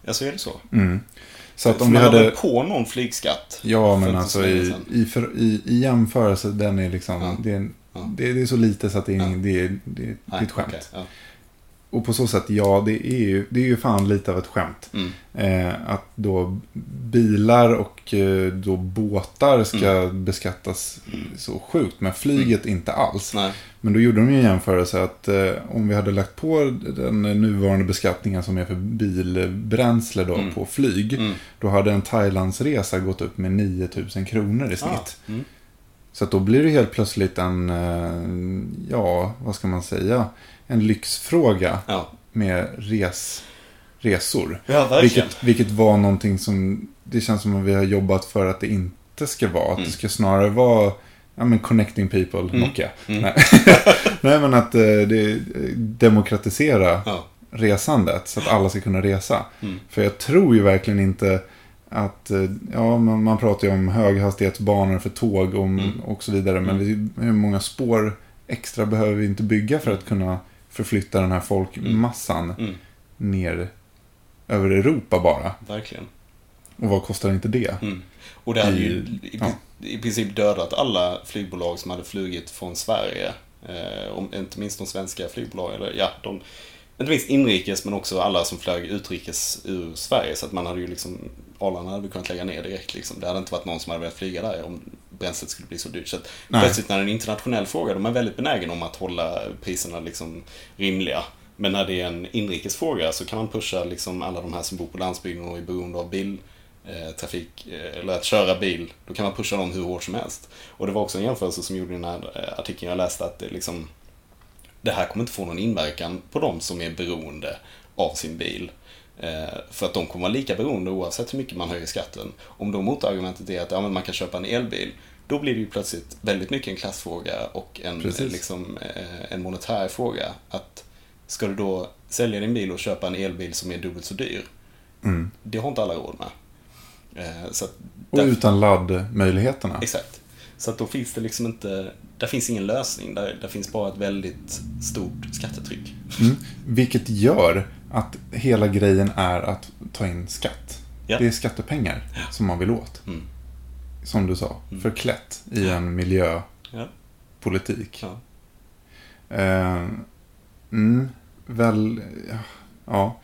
Ja, så är det så. Mm. Så att om vi man hade hade... på någon flygskatt. Ja, men alltså i, i, för, i, i jämförelse, den är liksom... Ja. Det, är, Ja. det, det är så lite så att det är, Ja. det är, det är, det är ett skämt. ja. Och på så sätt, ja, det är ju, det är ju fan lite av ett skämt. Mm. Eh, att då bilar och eh, då båtar ska Mm. beskattas så sjukt, men flyget inte alls. Nej. Men då gjorde de ju en jämförelse att eh, om vi hade lagt på den nuvarande beskattningen som är för bilbränsle då Mm. på flyg, Mm. då hade en Thailandsresa gått upp med 9000 kronor i snitt. Ah, mm. Så att då blir det helt plötsligt en, eh, ja, vad ska man säga, en lyxfråga Ja. med res, resor. ja. Vilket, vilket var någonting som, det känns som att vi har jobbat för att det inte ska vara. Att Mm. det ska snarare vara, ja men connecting people, Mm. Nokia. Mm. Nej. Nej men att eh, det, demokratisera Ja. resandet så att alla ska kunna resa. Mm. För jag tror ju verkligen inte att, eh, ja man, man pratar ju om höghastighetsbanor för tåg och, Mm. och så vidare. Men det, hur många spår extra behöver vi inte bygga för att kunna förflytta den här folkmassan Mm. ner över Europa bara? Verkligen. Och vad kostar inte det? Mm. Och det hade ju I- i, ja. i princip dödat alla flygbolag som hade flugit från Sverige. Eh, om, inte minst de svenska flygbolagen. Eller, ja, de, inte minst inrikes men också alla som flög utrikes ur Sverige. Så att man hade ju liksom, Arlanda hade vi kunnat lägga ner direkt. Liksom. Det hade inte varit någon som hade velat flyga där om bränslet skulle bli så dyrt. Så att Nej. plötsligt när det är en internationell fråga, de är väldigt benägna om att hålla priserna liksom rimliga. Men när det är en inrikes fråga så kan man pusha liksom alla de här som bor på landsbygden och är beroende av bil eh, trafik, eh, eller att köra bil, då kan man pusha dem hur hårt som helst. Och det var också en jämförelse som gjorde i den här eh, artikeln jag läste att det liksom det här kommer inte få någon inverkan på de som är beroende av sin bil. Eh, för att de kommer vara lika beroende oavsett hur mycket man höjer skatten. Om då motargumentet är att ja, men man kan köpa en elbil, då blir det ju plötsligt väldigt mycket en klassfråga och en, Precis. liksom, eh, en monetär fråga. Att ska du då sälja din bil och köpa en elbil som är dubbelt så dyr? Mm. Det har inte alla råd med. Eh, Så att Och utan laddmöjligheterna. Exakt. Så att då finns det liksom inte, där finns ingen lösning. Där, där finns bara ett väldigt stort skattetryck. Mm. Vilket gör att hela grejen är att ta in skatt. Ja. Det är skattepengar som man vill åt. Mm. Som du sa, Mm. förklätt i en miljöpolitik. Ja. Ja. Eh, mm, väl, ja, ja.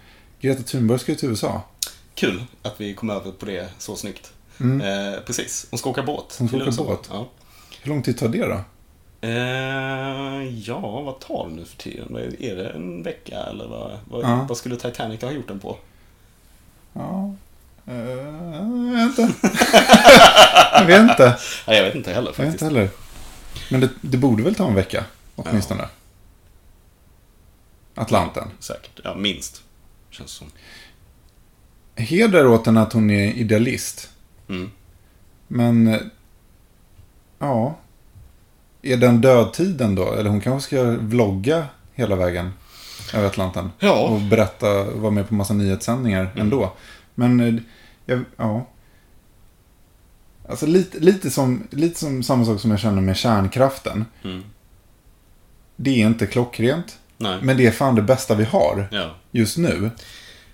Greta Thunberg ska ju till USA. Kul att vi kom över på det så snyggt. Mm. Eh, precis, hon ska åka båt. Hon ska åka USA. båt. Ja. Hur lång tid tar det då? Eh, ja, vad tar det nu för tiden? Är det en vecka eller vad, vad, Ja. vad skulle Titanic ha gjort den på? Ja. Vet inte. jag vet inte. Nej, jag vet inte heller Jag vet faktiskt. inte heller. Men det, det borde väl ta en vecka, åtminstone. Atlanten. Säkert. Ja, minst. Känns som. Heder åt henne att hon är idealist. Mm. Men, eh, ja. Är den dödtiden då? Eller hon kanske ska vlogga hela vägen över Atlanten. Ja. Och berätta, vara med på massa nyhetssändningar ändå. Men, eh, jag, ja. Alltså lite, lite, som, lite som samma sak som jag känner med kärnkraften. Mm. Det är inte klockrent. Nej. Men det är fan det bästa vi har Ja, just nu.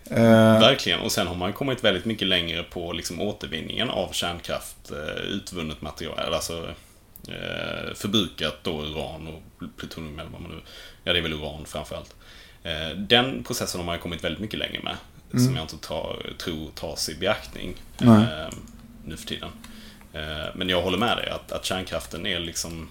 Eh, verkligen. Och sen har man kommit väldigt mycket längre på liksom återvinningen av kärnkraft, eh, utvunnet material, alltså förbrukat då uran och plutonium eller vad man nu... Ja, det är väl uran framförallt. Den processen har man kommit väldigt mycket längre med. Som jag inte tar, tror tas i beaktning eh, nu för tiden. Eh, men jag håller med dig att, att kärnkraften är liksom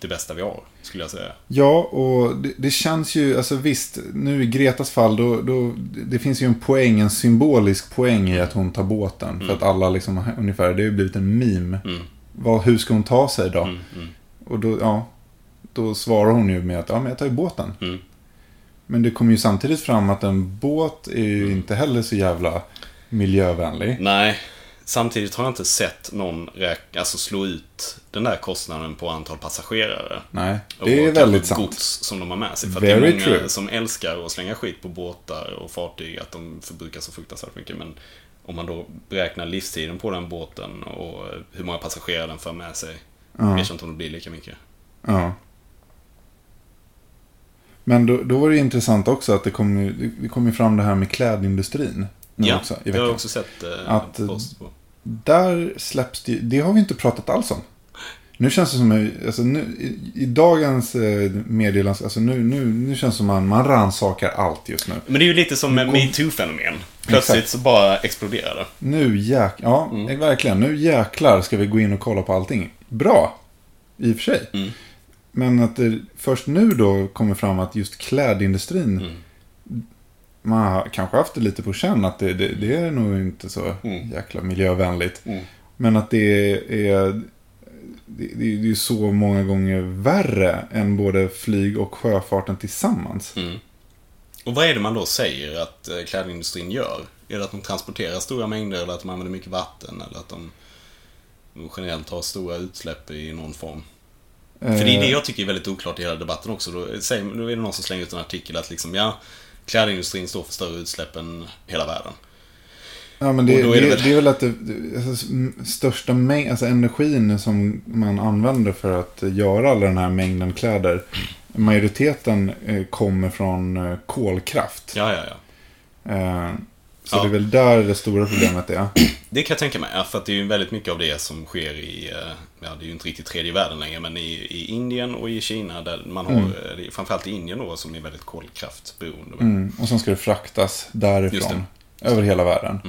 det bästa vi har, skulle jag säga. Ja, och det, det känns ju, alltså visst, nu i Gretas fall, då, då, det finns ju en poäng, en symbolisk poäng i att hon tar båten. För att alla liksom, ungefär, det har ju blivit en meme. Mm. Vad, hur ska hon ta sig då? Mm, mm, Och då, ja, då svarar hon ju med att, ja men jag tar ju båten. Mm. Men det kommer ju samtidigt fram att en båt är ju inte heller så jävla miljövänlig. Nej, samtidigt har jag inte sett någon räk- alltså slå ut den där kostnaden på antal passagerare. Nej, Och det är kanske väldigt sant. gods som de har med sig. För Very det är många true. som älskar att slänga skit på båtar och fartyg, att de förbrukar så fruktansvärt mycket. Men om man då beräknar livstiden på den båten och hur många passagerare den för med sig, Ja. vet jag inte om det blir lika mycket. Ja. Men då, då var det intressant också att det kom, ju- det kom ju fram det här med klädindustrin. Nu ja, också, i har jag veckan. också sett eh, Att, post på. Där släpps det Det har vi inte pratat alls om. Nu känns det som, alltså nu, i, i dagens eh, medielands, alltså nu, nu, nu känns det som man, man rannsakar allt just nu. Men det är ju lite som med metoo-fenomen. Plötsligt Exakt. så bara exploderar det. Nu jäk, ja, Mm. verkligen. Nu jäklar ska vi gå in och kolla på allting. Bra, i och för sig. Mm. Men att det först nu då kommer fram att just klädindustrin, Mm. man har kanske haft det lite på känn att det, det, det är nog inte så Mm. jäkla miljövänligt. Mm. Men att det är, det, det är ju så många gånger värre än både flyg och sjöfarten tillsammans. Mm. Och vad är det man då säger att eh, klädindustrin gör? Är det att de transporterar stora mängder eller att de använder mycket vatten eller att de generellt har stora utsläpp i någon form? För det är det Eh, jag tycker är väldigt oklart i hela debatten också. Då, är det någon som slänger ut en artikel att liksom, ja, klädindustrin står för större utsläpp än hela världen. Ja, men det, är det, det det, väl- är väl att det, det- alltså, största mäng, alltså energin som man använder för att göra alla den här mängden kläder. Majoriteten eh, kommer från eh, kolkraft. Ja, ja, ja. Eh, så Ja. det är väl där det stora problemet är. Det kan jag tänka mig, för att det är ju väldigt mycket av det som sker i, eh, ja det är ju inte riktigt tredje världen längre, men i, i Indien och i Kina där man har, Mm. eh, framförallt i Indien då som är väldigt kolkraftberoende. Mm. Och sen ska det fraktas därifrån. Över hela världen.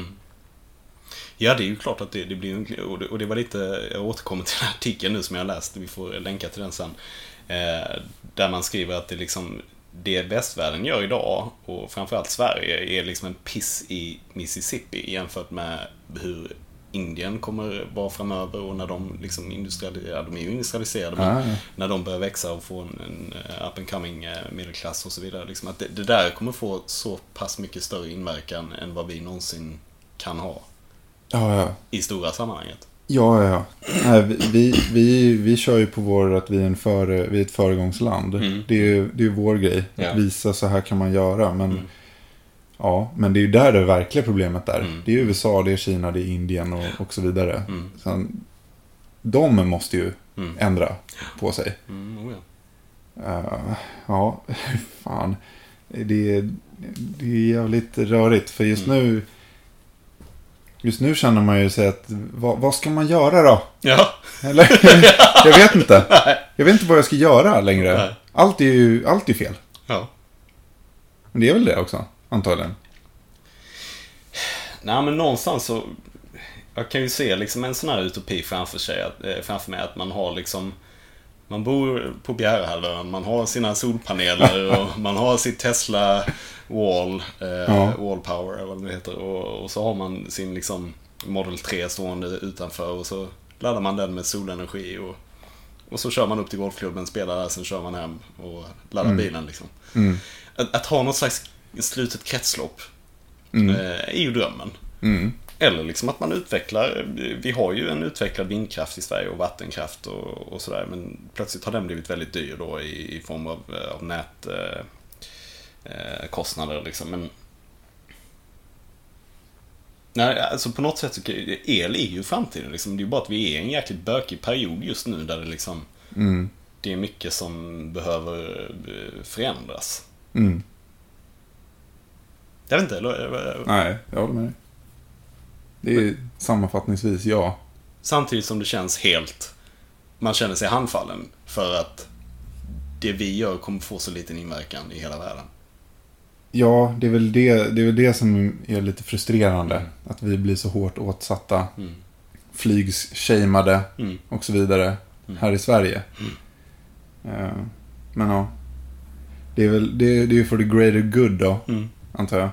Ja, det är ju klart att det, det blir en- och det, och det var lite, jag återkommer till den här artikeln nu som jag läst, vi får länka till den sen. Eh, där man skriver att det liksom, det västvärlden gör idag, och framförallt Sverige, är liksom en piss i Mississippi jämfört med hur Indien kommer vara framöver och när de liksom industrialiserade, de är ju industrialiserade, men Ah, ja. när de börjar växa och få en, en eh, up and coming eh, medelklass och så vidare. Liksom att det, det där kommer få så pass mycket större inverkan än vad vi någonsin kan ha Ja, ja. i stora sammanhanget. Ja, ja, ja. Nej, vi, vi, vi, kör ju på vår att vi är, en före, vi är ett föregångsland. Mm. Det är ju det är vår grej. Ja. Att visa så här kan man göra. Men, Mm. ja, men det är ju där det verkliga problemet är. Mm. Det är USA, det är Kina, det är Indien och, och så vidare. Mm. Sen, de måste ju Mm. ändra på sig. Mm, oh ja. Uh, ja, fan. Det, är- det är jävligt rörigt. För just Mm. nu Just nu känner man ju sig att vad, vad ska man göra då? ja. Eller? jag vet inte. Jag vet inte vad jag ska göra längre. Nej. Allt är ju allt är fel. ja. Men det är väl det också, antagligen. Nej, men någonstans så... Jag kan ju se liksom en sån här utopi framför, sig, eh, framför mig att man har liksom... Man bor på Bjärehalvön, man har sina solpaneler och man har sitt Tesla Wall, eh, Ja. Wall Power eller vad det heter. Och, och så har man sin liksom Model 3 stående utanför och så laddar man den med solenergi och, och så kör man upp till golfklubben, spelar där, sen kör man hem och laddar bilen liksom. Mm. Att, att ha något slags slutet kretslopp Mm. eh, är ju drömmen. Eller liksom att man utvecklar, vi har ju en utvecklad vindkraft i Sverige och vattenkraft och, och sådär. Men plötsligt har den blivit väldigt dyr då i, i form av, eh, av nätkostnader. Eh, kostnader liksom. Men Nej, alltså på något sätt så el är ju framtiden liksom. Det är ju bara att vi är i en jäkligt bökig period just nu där det liksom Mm. det är mycket som behöver eh, förändras. Mm. Jag vet inte, eller, Nej, jag håller med dig. Det är sammanfattningsvis ja. Samtidigt som det känns helt... Man känner sig handfallen för att det vi gör kommer få så liten inverkan i hela världen. Ja, det är väl det, det, är väl det som är lite frustrerande. Att vi blir så hårt åtsatta. Mm. Flygshameade Mm. och så vidare. Här i Sverige. Eh, men ja. Det är väl det, det är ju för the greater good då, Mm. antar jag.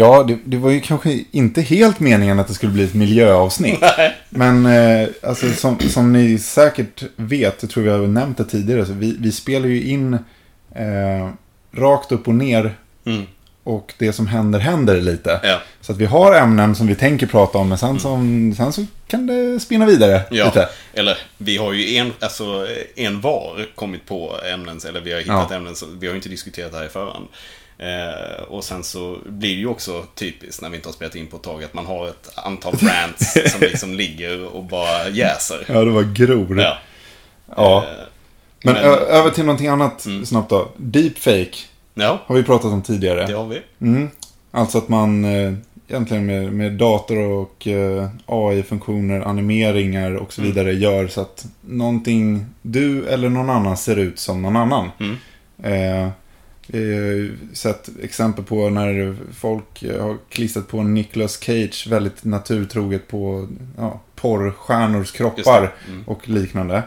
Ja, det, det var ju kanske inte helt meningen att det skulle bli ett miljöavsnitt. Men eh, alltså, som, som ni säkert vet, jag tror vi har nämnt det tidigare, så vi, vi spelar ju in eh, rakt upp och ner Mm. och det som händer händer lite. Ja. Så att vi har ämnen som vi tänker prata om, men sen, som, sen så kan det spinna vidare Ja, lite. eller vi har ju en, alltså, en var kommit på ämnen, eller vi har hittat Ja. ämnen, vi har ju inte diskuterat det här i förhand. Eh, och sen så blir det ju också typiskt när vi inte har spelat in på ett tag att man har ett antal rants som liksom ligger och bara jäser. Ja, det var gror. Ja. Ja. Eh, Men, men- över till någonting annat Mm. snabbt då. Deepfake ja, har vi pratat om tidigare. det har vi. Mm. Alltså att man eh, egentligen med, med dator och eh, AI-funktioner, animeringar och så Mm. vidare gör så att någonting du eller någon annan ser ut som någon annan. Mm. Sett exempel på när folk eh, har klistrat på Nicolas Cage väldigt naturtroget på ja, porrstjärnors kroppar. Mm. och liknande.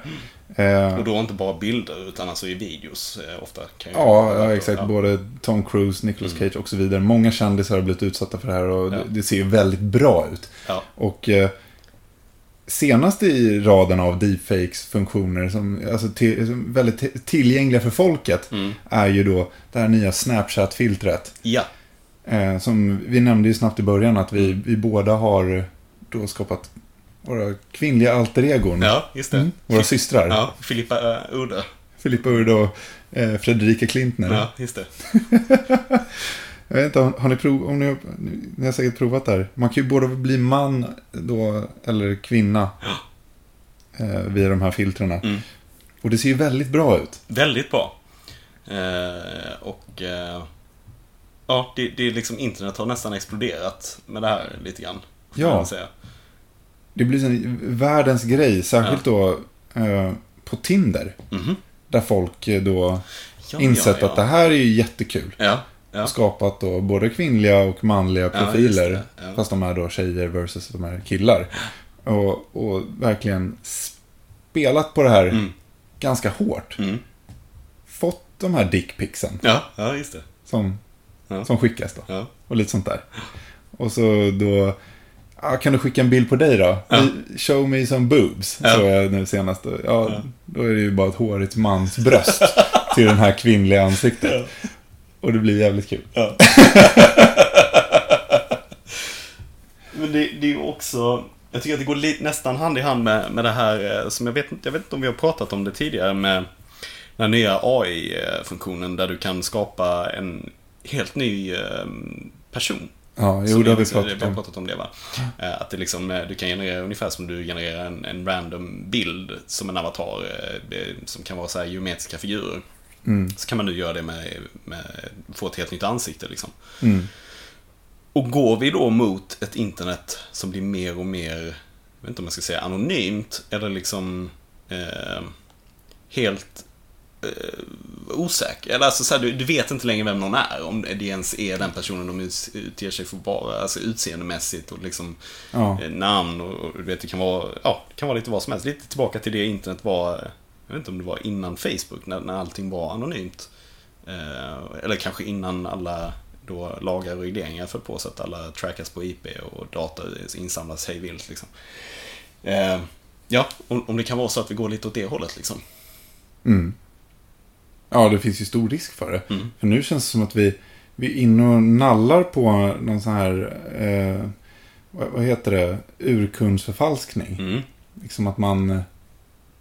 Eh, Och då inte bara bilder, utan alltså i videos eh, ofta. Kan Ja, ja, exakt. Ja. Både Tom Cruise, Nicolas Mm. Cage och så vidare. Många kändisar har blivit utsatta för det här och Ja. det, ser ju väldigt bra ut. Och eh, senast i raden av deepfakes-funktioner som alltså, till, som väldigt tillgängliga för folket Mm. är ju då det här nya Snapchat-filtret. Ja. Eh, som vi nämnde ju snabbt i början att vi, vi båda har då skapat våra kvinnliga alter egon. ja, just det. Mm, våra systrar. Ja, Filippa uh, Udde. Filippa Urd och eh, Fredrika Klintner. Ja, just det. Jag vet inte, har ni prov, om ni, har- ni har säkert provat det här. Man kan ju både bli man då, eller kvinna. Eh, via de här filtrerna. Mm. Och det ser ju väldigt bra ut. Väldigt bra. Eh, och eh, ja, det, det är liksom internet har nästan exploderat med det här lite grann. Ja. Det blir en världens grej, särskilt då eh, på Tinder. Mhm. Där folk då Ja, insett ja, att det här är ju jättekul. Ja, ja. Skapat då både kvinnliga och manliga Ja, profiler. ja. Fast de är då tjejer versus de är killar. Och, och verkligen spelat på det här Mm. ganska hårt. Mm. Fått de här dickpicsen Ja, ja, just det. som, Ja. som skickas då. Ja. Och lite sånt där. Och så då... Ja, kan du skicka en bild på dig då? Ja. Show me some boobs. Ja. Så jag nu senast. Ja, Då är det ju bara ett hårigt mans bröst till den här kvinnliga ansiktet. Och det blir jävligt kul. Ja. Men det, det är ju också... Jag tycker att det går lite, nästan hand i hand med, med det här eh, som jag vet, jag vet inte om vi har pratat om det tidigare med den nya AI-funktionen där du kan skapa en helt ny eh, person. Ja, jo, det har vi vi, vi pratat har om. pratat om det va? Eh, Att det liksom, eh, du kan generera ungefär som du genererar en, en random bild som en avatar som kan vara så här geometriska figurer. Mm. Så kan man nu göra det med, med få ett helt nytt ansikte liksom. Mm. Och går vi då mot ett internet som blir mer och mer, jag vet inte om jag ska säga anonymt, eller liksom eh, helt eh, osäker. Eller alltså så här, du, du vet inte längre vem någon är. Om det ens är den personen de ut- utger sig för vara. Alltså utseendemässigt och liksom Ja. eh, namn och, och du vet, det kan vara, ja, det kan vara lite vad som helst. Lite tillbaka till det internet var, jag vet inte om det var innan Facebook, när, när allting var anonymt. Eh, eller kanske innan alla då lagar och regleringar föll på så att alla trackas på IP och data insamlas hej vilt liksom. Eh, ja, om, om det kan vara så att vi går lite åt det hållet liksom. Mm. Ja, det finns ju stor risk för det. Mm. För nu känns det som att vi, vi är inne och nallar på någon sån här, eh, vad, vad heter det, urkundsförfalskning. Mm. Liksom att man,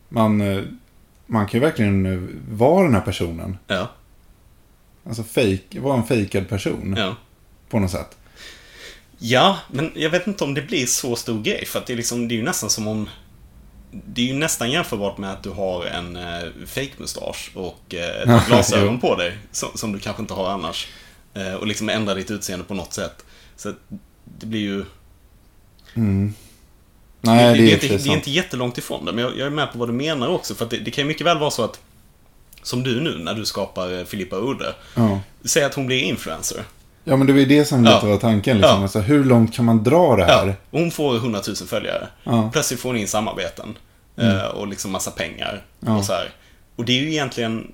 man, eh, man kan ju verkligen vara den här personen. Ja, Alltså fake, vara en fejkad person ja. på något sätt. Ja, men jag vet inte om det blir så stor grej. För att det är, liksom, det är ju nästan som om... Det är ju nästan jämförbart med att du har en eh, fake-mustasch och eh, ett glasögon på dig. Som, som du kanske inte har annars. Eh, och liksom ändra ditt utseende på något sätt. Så att det blir ju... Mm. Nej, det, det, är är inte, det är inte jättelångt ifrån det, men jag, jag är med på vad du menar också. För det, det kan ju mycket väl vara så att, som du nu när du skapar eh, Filippa Udde. Ja. Säg att hon blir influencer. ja, men det var ju det som lite Ja. var tanken. Liksom. Ja. Alltså, hur långt kan man dra det här? Ja, hon får 100 000 följare. Ja. Plötsligt får hon in samarbeten. eh, Och liksom massa pengar. Och så här. Och det är ju egentligen,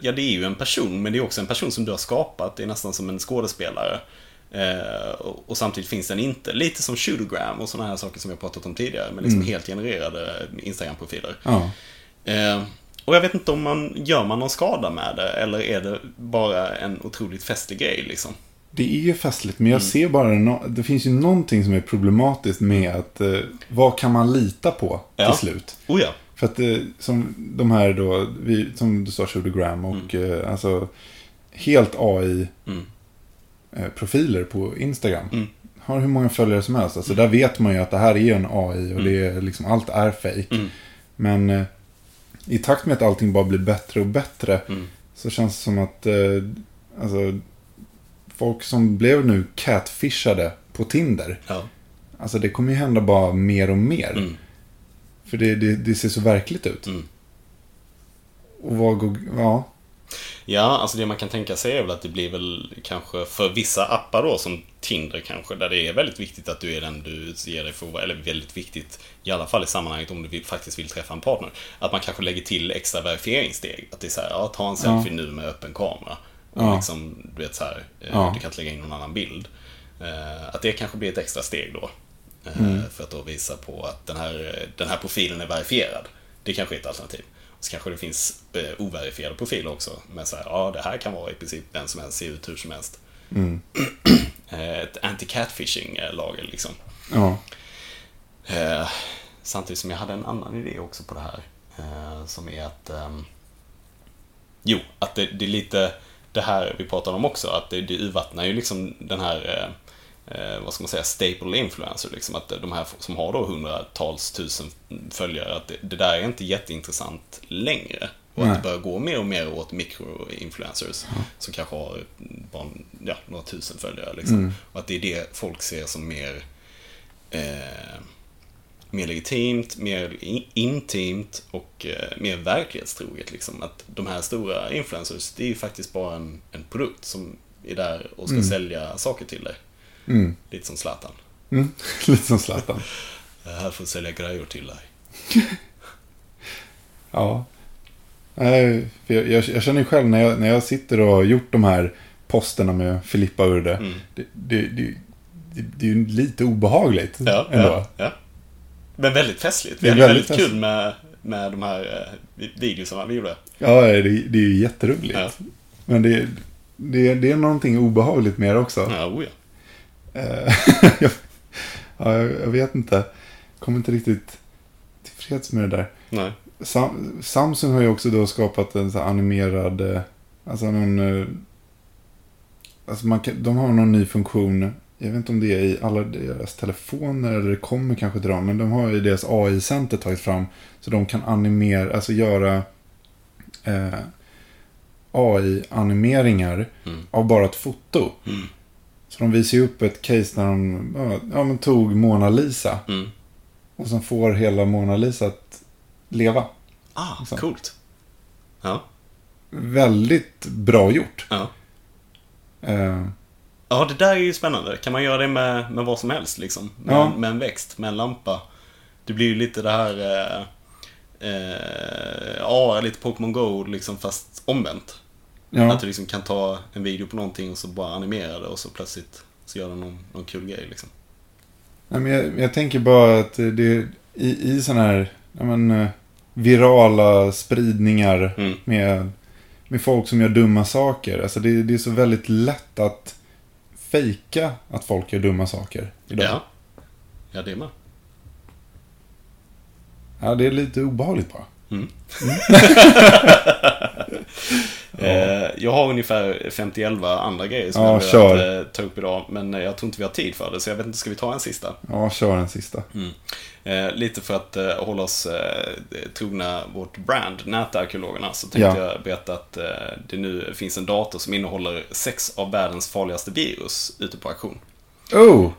ja det är ju en person, men det är också en person som du har skapat. Det är nästan som en skådespelare. Eh, och, och samtidigt finns den inte. Lite som Shootogram och sådana här saker som har pratat om tidigare. Men liksom helt genererade Instagram-profiler. Ja. Eh, och jag vet inte om man, gör man någon skada med det? Eller är det bara en otroligt festlig grej liksom? Det är ju festligt, men jag Mm. ser bara, no det finns ju någonting som är problematiskt med att, eh, vad kan man lita på Ja. till slut? Oh ja. För att eh, som de här då, vi, som du sa, Shootogram och eh, alltså helt AI-profiler Mm. På Instagram. Mm. Har hur många följare som helst. Alltså där vet man ju att det här är en AI och det är liksom, allt är fake. Mm. Men eh, i takt med att allting bara blir bättre och bättre Mm. så känns det som att eh, alltså, folk som blev nu catfishade på Tinder. Ja. Alltså det kommer ju hända bara mer och mer. Mm. För det, det, det ser så verkligt ut. Mm. Och vad går... Ja. Ja, alltså det man kan tänka sig är väl att det blir väl kanske för vissa appar då, som Tinder kanske, där det är väldigt viktigt att du är den du ger dig för eller väldigt viktigt, i alla fall i sammanhanget om du vill, faktiskt vill träffa en partner, att man kanske lägger till extra verifieringssteg. Att det är så här, ja, ta en selfie nu med öppen kamera. Och Ja. liksom, du vet så här, eh, Ja. du kan inte lägga in någon annan bild. Eh, Att det kanske blir ett extra steg då. eh, Mm. För att då visa på att den här, den här profilen är verifierad. Det kanske är ett alternativ. Så kanske det finns eh, overifierade profiler också. Med så här, ja det här kan vara i princip vem som helst, se ut hur som helst. Mm. Eh, ett anti-catfishing-lager liksom. Ja. Eh, samtidigt som jag hade en annan idé också på det här. Eh, som är att... ehm, jo, att det, det är lite det här vi pratade om också. Att det, det urvattnar ju liksom den här... Eh, vad ska man säga? Staple influencer. Liksom, att de här som har då hundratals tusen följare. Att det, det där är inte jätteintressant längre. Och att Nej. det börjar gå mer och mer åt mikroinfluencers. Som kanske har bara, ja, några tusen följare. Liksom. Mm. Och att det är det folk ser som mer eh, mer legitimt, mer in- intimt och eh, mer verklighetstroget. Liksom. Att de här stora influencers, det är ju faktiskt bara en, en produkt som är där och ska Mm. sälja saker till dig. Mm. Lite som Zlatan. Mm. Lite som Zlatan. Jag är här att sälja grejer till dig. Ja. Nej, jag, jag, jag känner ju själv när jag, när jag sitter och har gjort de här posterna med Filippa Urde. Mm. Det, det, det, det, är ju lite obehagligt Ja, ändå. ja, ja. Men väldigt festligt. Det Vi är hade väldigt väldigt kul med, med de här eh, videosarna vi gjorde. Ja, det, det är ju jätteroligt. Ja. Men det, det, det är någonting obehagligt med det också. Ja, oh ja. Eh, jag, ja, jag, vet inte. Kommer inte riktigt tillfreds med det där. Nej. Sam, Samsung har ju också då skapat en så animerad, eh, alltså någon, eh, alltså man kan, de har någon ny funktion, jag vet inte om det är i alla deras telefoner eller det kommer kanske till dem, men de har i deras AI-center tagit fram så de kan animera, alltså göra eh, AI-animeringar Mm. av bara ett foto. Mm. Så de visar ju upp ett case när de ja, men tog Mona Lisa Mm. och sen får hela Mona Lisa att leva. Ah, Exakt. coolt. Ja. väldigt bra gjort. Ja. Eh, Ja, det där är ju spännande. Kan man göra det med, med vad som helst liksom? Med, Ja. med en växt, med en lampa. Det blir ju lite det här... Eh, eh, ja, lite Pokémon Go liksom, fast omvänt. Ja. Att du liksom kan ta en video på någonting och så bara animera det och så plötsligt så gör den någon, någon kul grej liksom. Nej, men jag, jag tänker bara att det i, i sådana här ja, men, eh, virala spridningar Mm. med, med folk som gör dumma saker. Alltså det, det är så väldigt lätt att fejka att folk gör dumma saker idag. Ja. Ja, det med. Ja, det är lite obehagligt bara. Mm. Eh, jag har ungefär 51 andra grejer som Ja, jag vill kör. att, eh, ta upp idag. Men eh, jag tror inte vi har tid för det, så jag vet inte, ska vi ta en sista? Ja, kör den sista. Eh, lite för att eh, hålla oss eh, trogna vårt brand, Nätarkeologerna, så tänkte Ja. jag berätta att det nu finns en dator som innehåller sex av världens farligaste virus ute på auktion. Oh!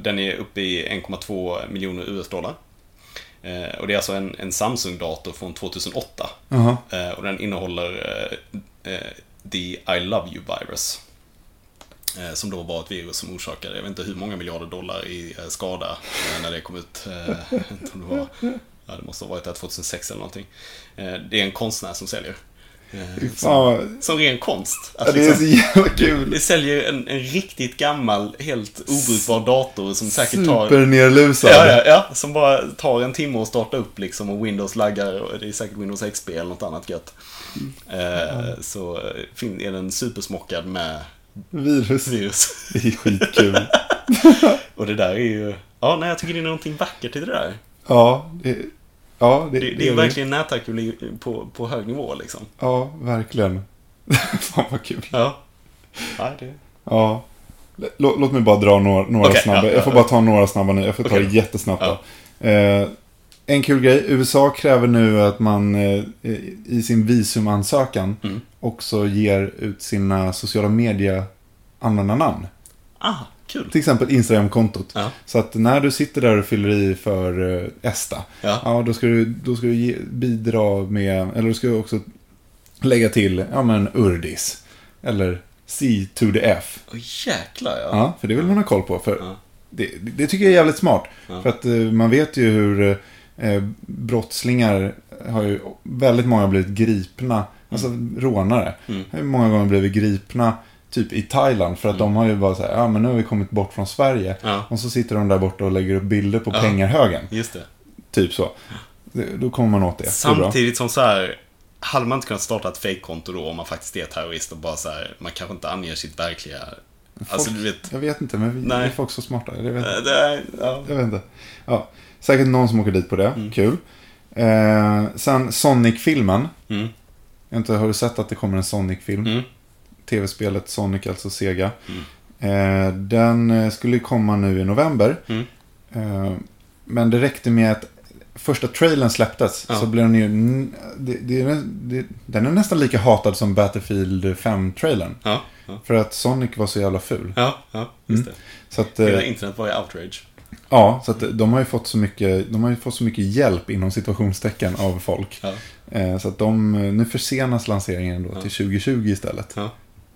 Den är uppe i 1,2 miljoner US-dollar. Och det är alltså en, en Samsung-dator från 2008. Jaha. Eh, och den innehåller eh, eh, Eh, the I Love You Virus. Eh, som då var ett virus som orsakade, jag vet inte hur många miljarder dollar i eh, skada när det kom ut. Det, var, det måste ha varit där 2006 eller någonting. Det är en konstnär som säljer. Eh, fan, som ren konst. Att ja, det är så jävla kul. det säljer en, en riktigt gammal, helt obrukbar dator som säkert tar... Supernerlusad. Ja, ja, ja, som bara tar en timme att starta upp liksom och Windows laggar och det är säkert Windows XP eller något annat gött. Eh, så eh, är den supersmockad med Virus. virus. Det är skitkul. Och det där är ju, ja nej jag tycker det är någonting vackert i det där. Ja, det, ja, det, Det, det är ju verkligen nätarkeologi på, på hög nivå liksom. Ja, verkligen. Fan vad kul. Ja. Nej, det... Ja. Låt, låt mig bara dra några, några Okej, snabba. ja, ja, jag får ja. bara ta några snabba nu. Jag får ta det jättesnabbt då. Eh, en kul grej. USA kräver nu att man eh, i sin visumansökan Mm. också ger ut sina sociala media användarnamn. Ah, kul. Till exempel Instagram-kontot. Ja. Så att när du sitter där och fyller i för eh, ESTA. Ja. Ja, då ska du, då ska du ge, bidra med, eller du ska också lägga till, ja men Urdis. Eller C to the F. Åh jäklar ja. Ja, för det vill man ha koll på. För Ja. det, det tycker jag är jävligt smart. För att eh, man vet ju hur eh, brottslingar har ju, väldigt många blivit gripna, alltså rånare. Mm. Ju många gånger blivit gripna, typ i Thailand. För att de har ju bara så här, ja men nu har vi kommit bort från Sverige. Ja. Och så sitter de där borta och lägger upp bilder på Ja. pengarhögen. Just det. Typ så. Det, då kommer man åt det. det. Samtidigt som så här, hade man inte kunnat starta ett fake-konto då om man faktiskt är terrorist och bara så här, man kanske inte anger sitt verkliga... Alltså du vet... Jag vet inte, men vi, Nej. är folk så smarta? Jag vet, eh, Det är, ja. jag vet inte. Ja, säkert någon som åker dit på det. Kul. Eh, sen Sonic-filmen. Mm. Inte, har du sett att det kommer en Sonic-film? Mm. Tv-spelet Sonic, alltså Sega. Eh, den eh, skulle komma nu i november. Mm. Eh, men det räckte med att första trailern släpptes. Ja. Så blev den ju... Det, det, det, den är nästan lika hatad som Battlefield 5-trailern. Ja, ja. För att Sonic var så jävla ful. Ja, ja, just det. Så att, Hela internet var i outrage. ja, så att de har ju fått så mycket, de har ju fått så mycket hjälp inom situationstecken av folk. Så att de, nu försenas lanseringen då till 2020 istället.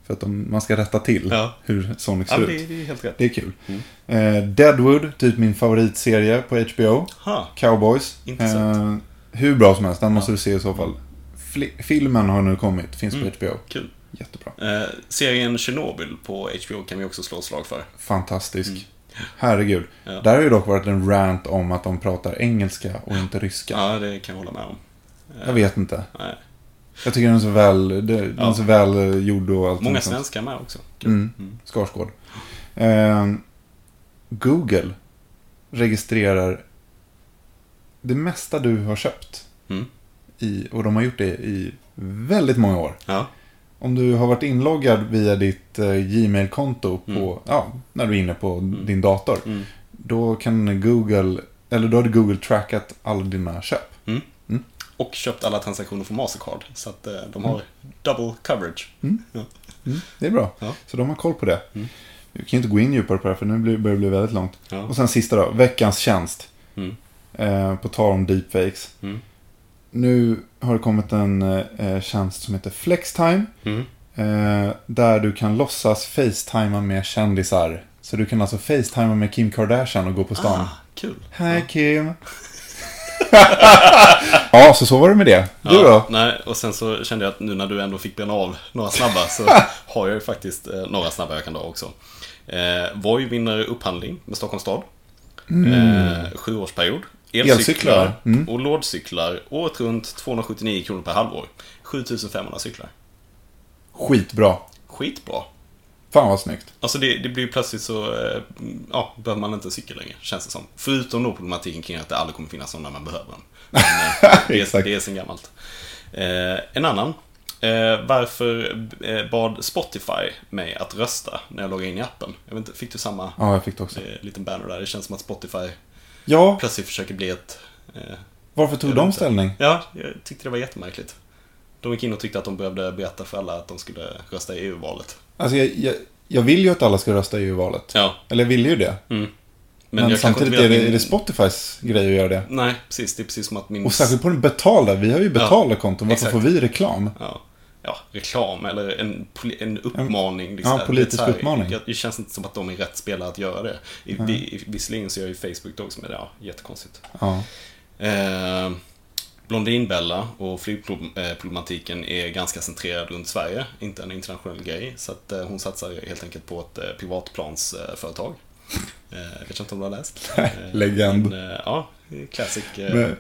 Ja. För att de, man ska rätta till Ja. hur Sonic Ja, ser men ut. det, det är helt rätt. Det är kul. Mm. Eh, Deadwood, typ min favoritserie på HBO. Ha, Cowboys. Intressant. Eh, hur bra som helst, den måste Ja. du se i så fall. Fli- filmen har nu kommit, finns Mm. på HBO. kul. Jättebra. Eh, serien Chernobyl på HBO kan vi också slå slag för. Fantastisk. Herregud. Mm. Ja. Där har ju dock varit en rant om att de pratar engelska och inte ryska. Ja, det kan jag hålla med om. Jag vet inte. Nej. Jag tycker den är så väl, den Ja. så väl gjord och allt Många svenskar med också. Mm. Mm. Skarsgård. Eh, Google registrerar det mesta du har köpt. Mm. I, och de har gjort det i väldigt många år. Ja. Om du har varit inloggad via ditt eh, Gmail-konto på, Mm. ja, när du är inne på din dator. Mm. Då kan Google, eller då har Google trackat alla dina köp. Mm. Mm. Och köpt alla transaktioner från Mastercard. Så att eh, de har double coverage. Mm, det är bra. Ja. Så de har koll på det. Mm. Vi kan inte gå in djupare på det här för nu börjar det bli väldigt långt. Ja. Och sen sista då, veckans tjänst. Mm. Eh, på tal om deepfakes. Mm. nu har det kommit en eh, tjänst som heter Flextime. Mm. Eh, där du kan låtsas facetima med kändisar. Så du kan alltså facetima med Kim Kardashian och gå på stan. Ah, kul. Hej Kim. ja, så så var det med det. Du ja, då? Nej, och sen så kände jag att nu när du ändå fick bena av några snabba så har jag ju faktiskt eh, några snabba jag kan dra också. Eh, Voi vinner upphandling med Stockholms stad. Eh, sjuårsperiod. Elcyklar. Elcyklar Mm. och lådcyklar året runt 279 kronor per halvår. 7500 cyklar. Skitbra. Skitbra. Fan vad snyggt. Alltså det, det blir ju plötsligt så, eh, ja, behöver man inte cykel längre, känns det som. Förutom då problematiken kring att det aldrig kommer finnas någon när man behöver den. Men, eh, det, är, det är sen gammalt. Eh, en annan. Eh, varför eh, bad Spotify mig att rösta när jag loggade in i appen? Jag vet inte, fick du samma Ja, jag fick det också. eh, liten banner där? Det känns som att Spotify Ja, plötsligt försöker bli ett... Varför tog de ställning? ja, jag tyckte det var jättemärkligt. De gick in och tyckte att de behövde berätta för alla att de skulle rösta i EU-valet. Alltså, jag, jag, jag vill ju att alla ska rösta i EU-valet. Ja, Eller jag vill ju det. mm. Men, kanske samtidigt är det, att är min- det Spotifys grej att göra det. Nej, precis. Det är precis som att min... Och särskilt på den betalda. Vi har ju betalda konton. Varför exakt. får vi reklam? Ja, ja reklam eller en, en uppmaning. Ja, Det är politisk här, uppmaning. jag- Det känns inte som att de är rätt spelare att göra det. I, vi, visserligen så gör ju Facebook det också, men ja, jättekonstigt. Ja. Eh, Blondinbella och flygproblematiken är ganska centrerad runt Sverige, inte en internationell grej. Så att eh, hon satsar helt enkelt på ett eh, privatplansföretag. Eh, jag vet inte om du har läst? Legend. En, eh, ja, classic. Men,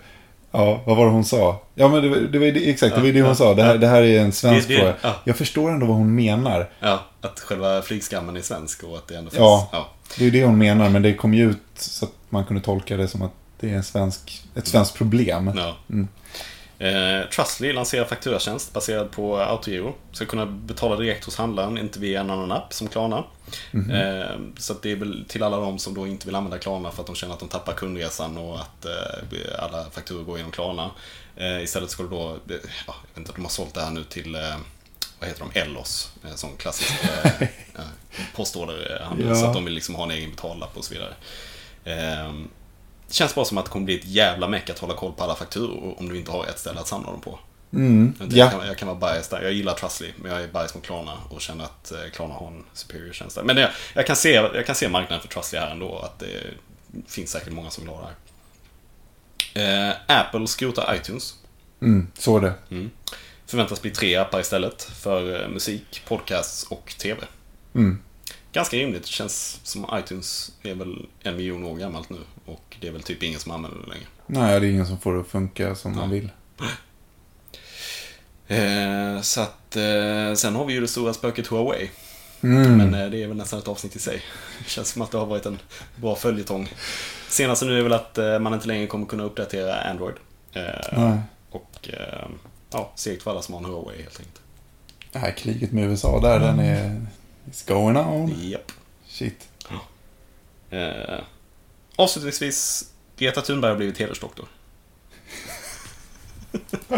ja, vad var det hon sa? Ja, men det, var- det var det, exakt, det var det hon sa. Det här, det här är en svensk Det- fråga. ja. Jag förstår ändå vad hon menar. Ja, att själva flygskammen är svensk och att det ändå finns... Ja. ja. Det är det hon menar, men det kom ju ut så att man kunde tolka det som att det är en svensk, ett svenskt problem. Ja. Mm. Eh, Trustly lanserar fakturatjänst baserad på autogiro. Ska kunna betala direkt hos handlaren, inte via en annan app som Klarna. Mhm. Eh, så att det är väl till alla de som då inte vill använda Klarna för att de känner att de tappar kundresan och att eh, alla fakturor går genom Klarna. Eh, istället ska det då, eh, ja, jag vet inte, de har sålt det här nu till eh, vad heter de? Ellos, som klassisk eh, eh, postorderhandel. Ja. Så att de vill liksom ha en egen betallapp och så vidare. Det känns bara som att det kommer bli ett jävla meck att hålla koll på alla fakturor om du inte har ett ställe att samla dem på. Mm. Jag, Ja, kan, jag kan vara biased där. Jag gillar Trustly, men jag är biased mot Klarna och känner att eh, Klarna har en superior tjänst där. Men jag, jag, kan se, jag kan se marknaden för Trustly här ändå, att det finns säkert många som vill ha det här. Eh, Apple skrotar iTunes. mm, så är det. Mm. Förväntas bli tre appar istället för eh, musik, podcasts och TV. Mm. Ganska rimligt. Det känns som iTunes är väl en miljon år gammalt nu och det är väl typ ingen som använder det längre. Nej, det är ingen som får det att funka som man vill. Eh, så att, eh, sen har vi ju det stora spöket Huawei. Mm. Men eh, det är väl nästan ett avsnitt i sig. Det känns som att det har varit en bra följetong. Senaste nu är väl att eh, man inte längre kommer kunna uppdatera Android. Eh, Nej. och eh, ja, segt för alla som har en Huawei helt enkelt. Det här kriget med USA där, den är... It's going on. Japp. Shit. Eh, avslutningsvis, Greta Thunberg har blivit hedersdoktor.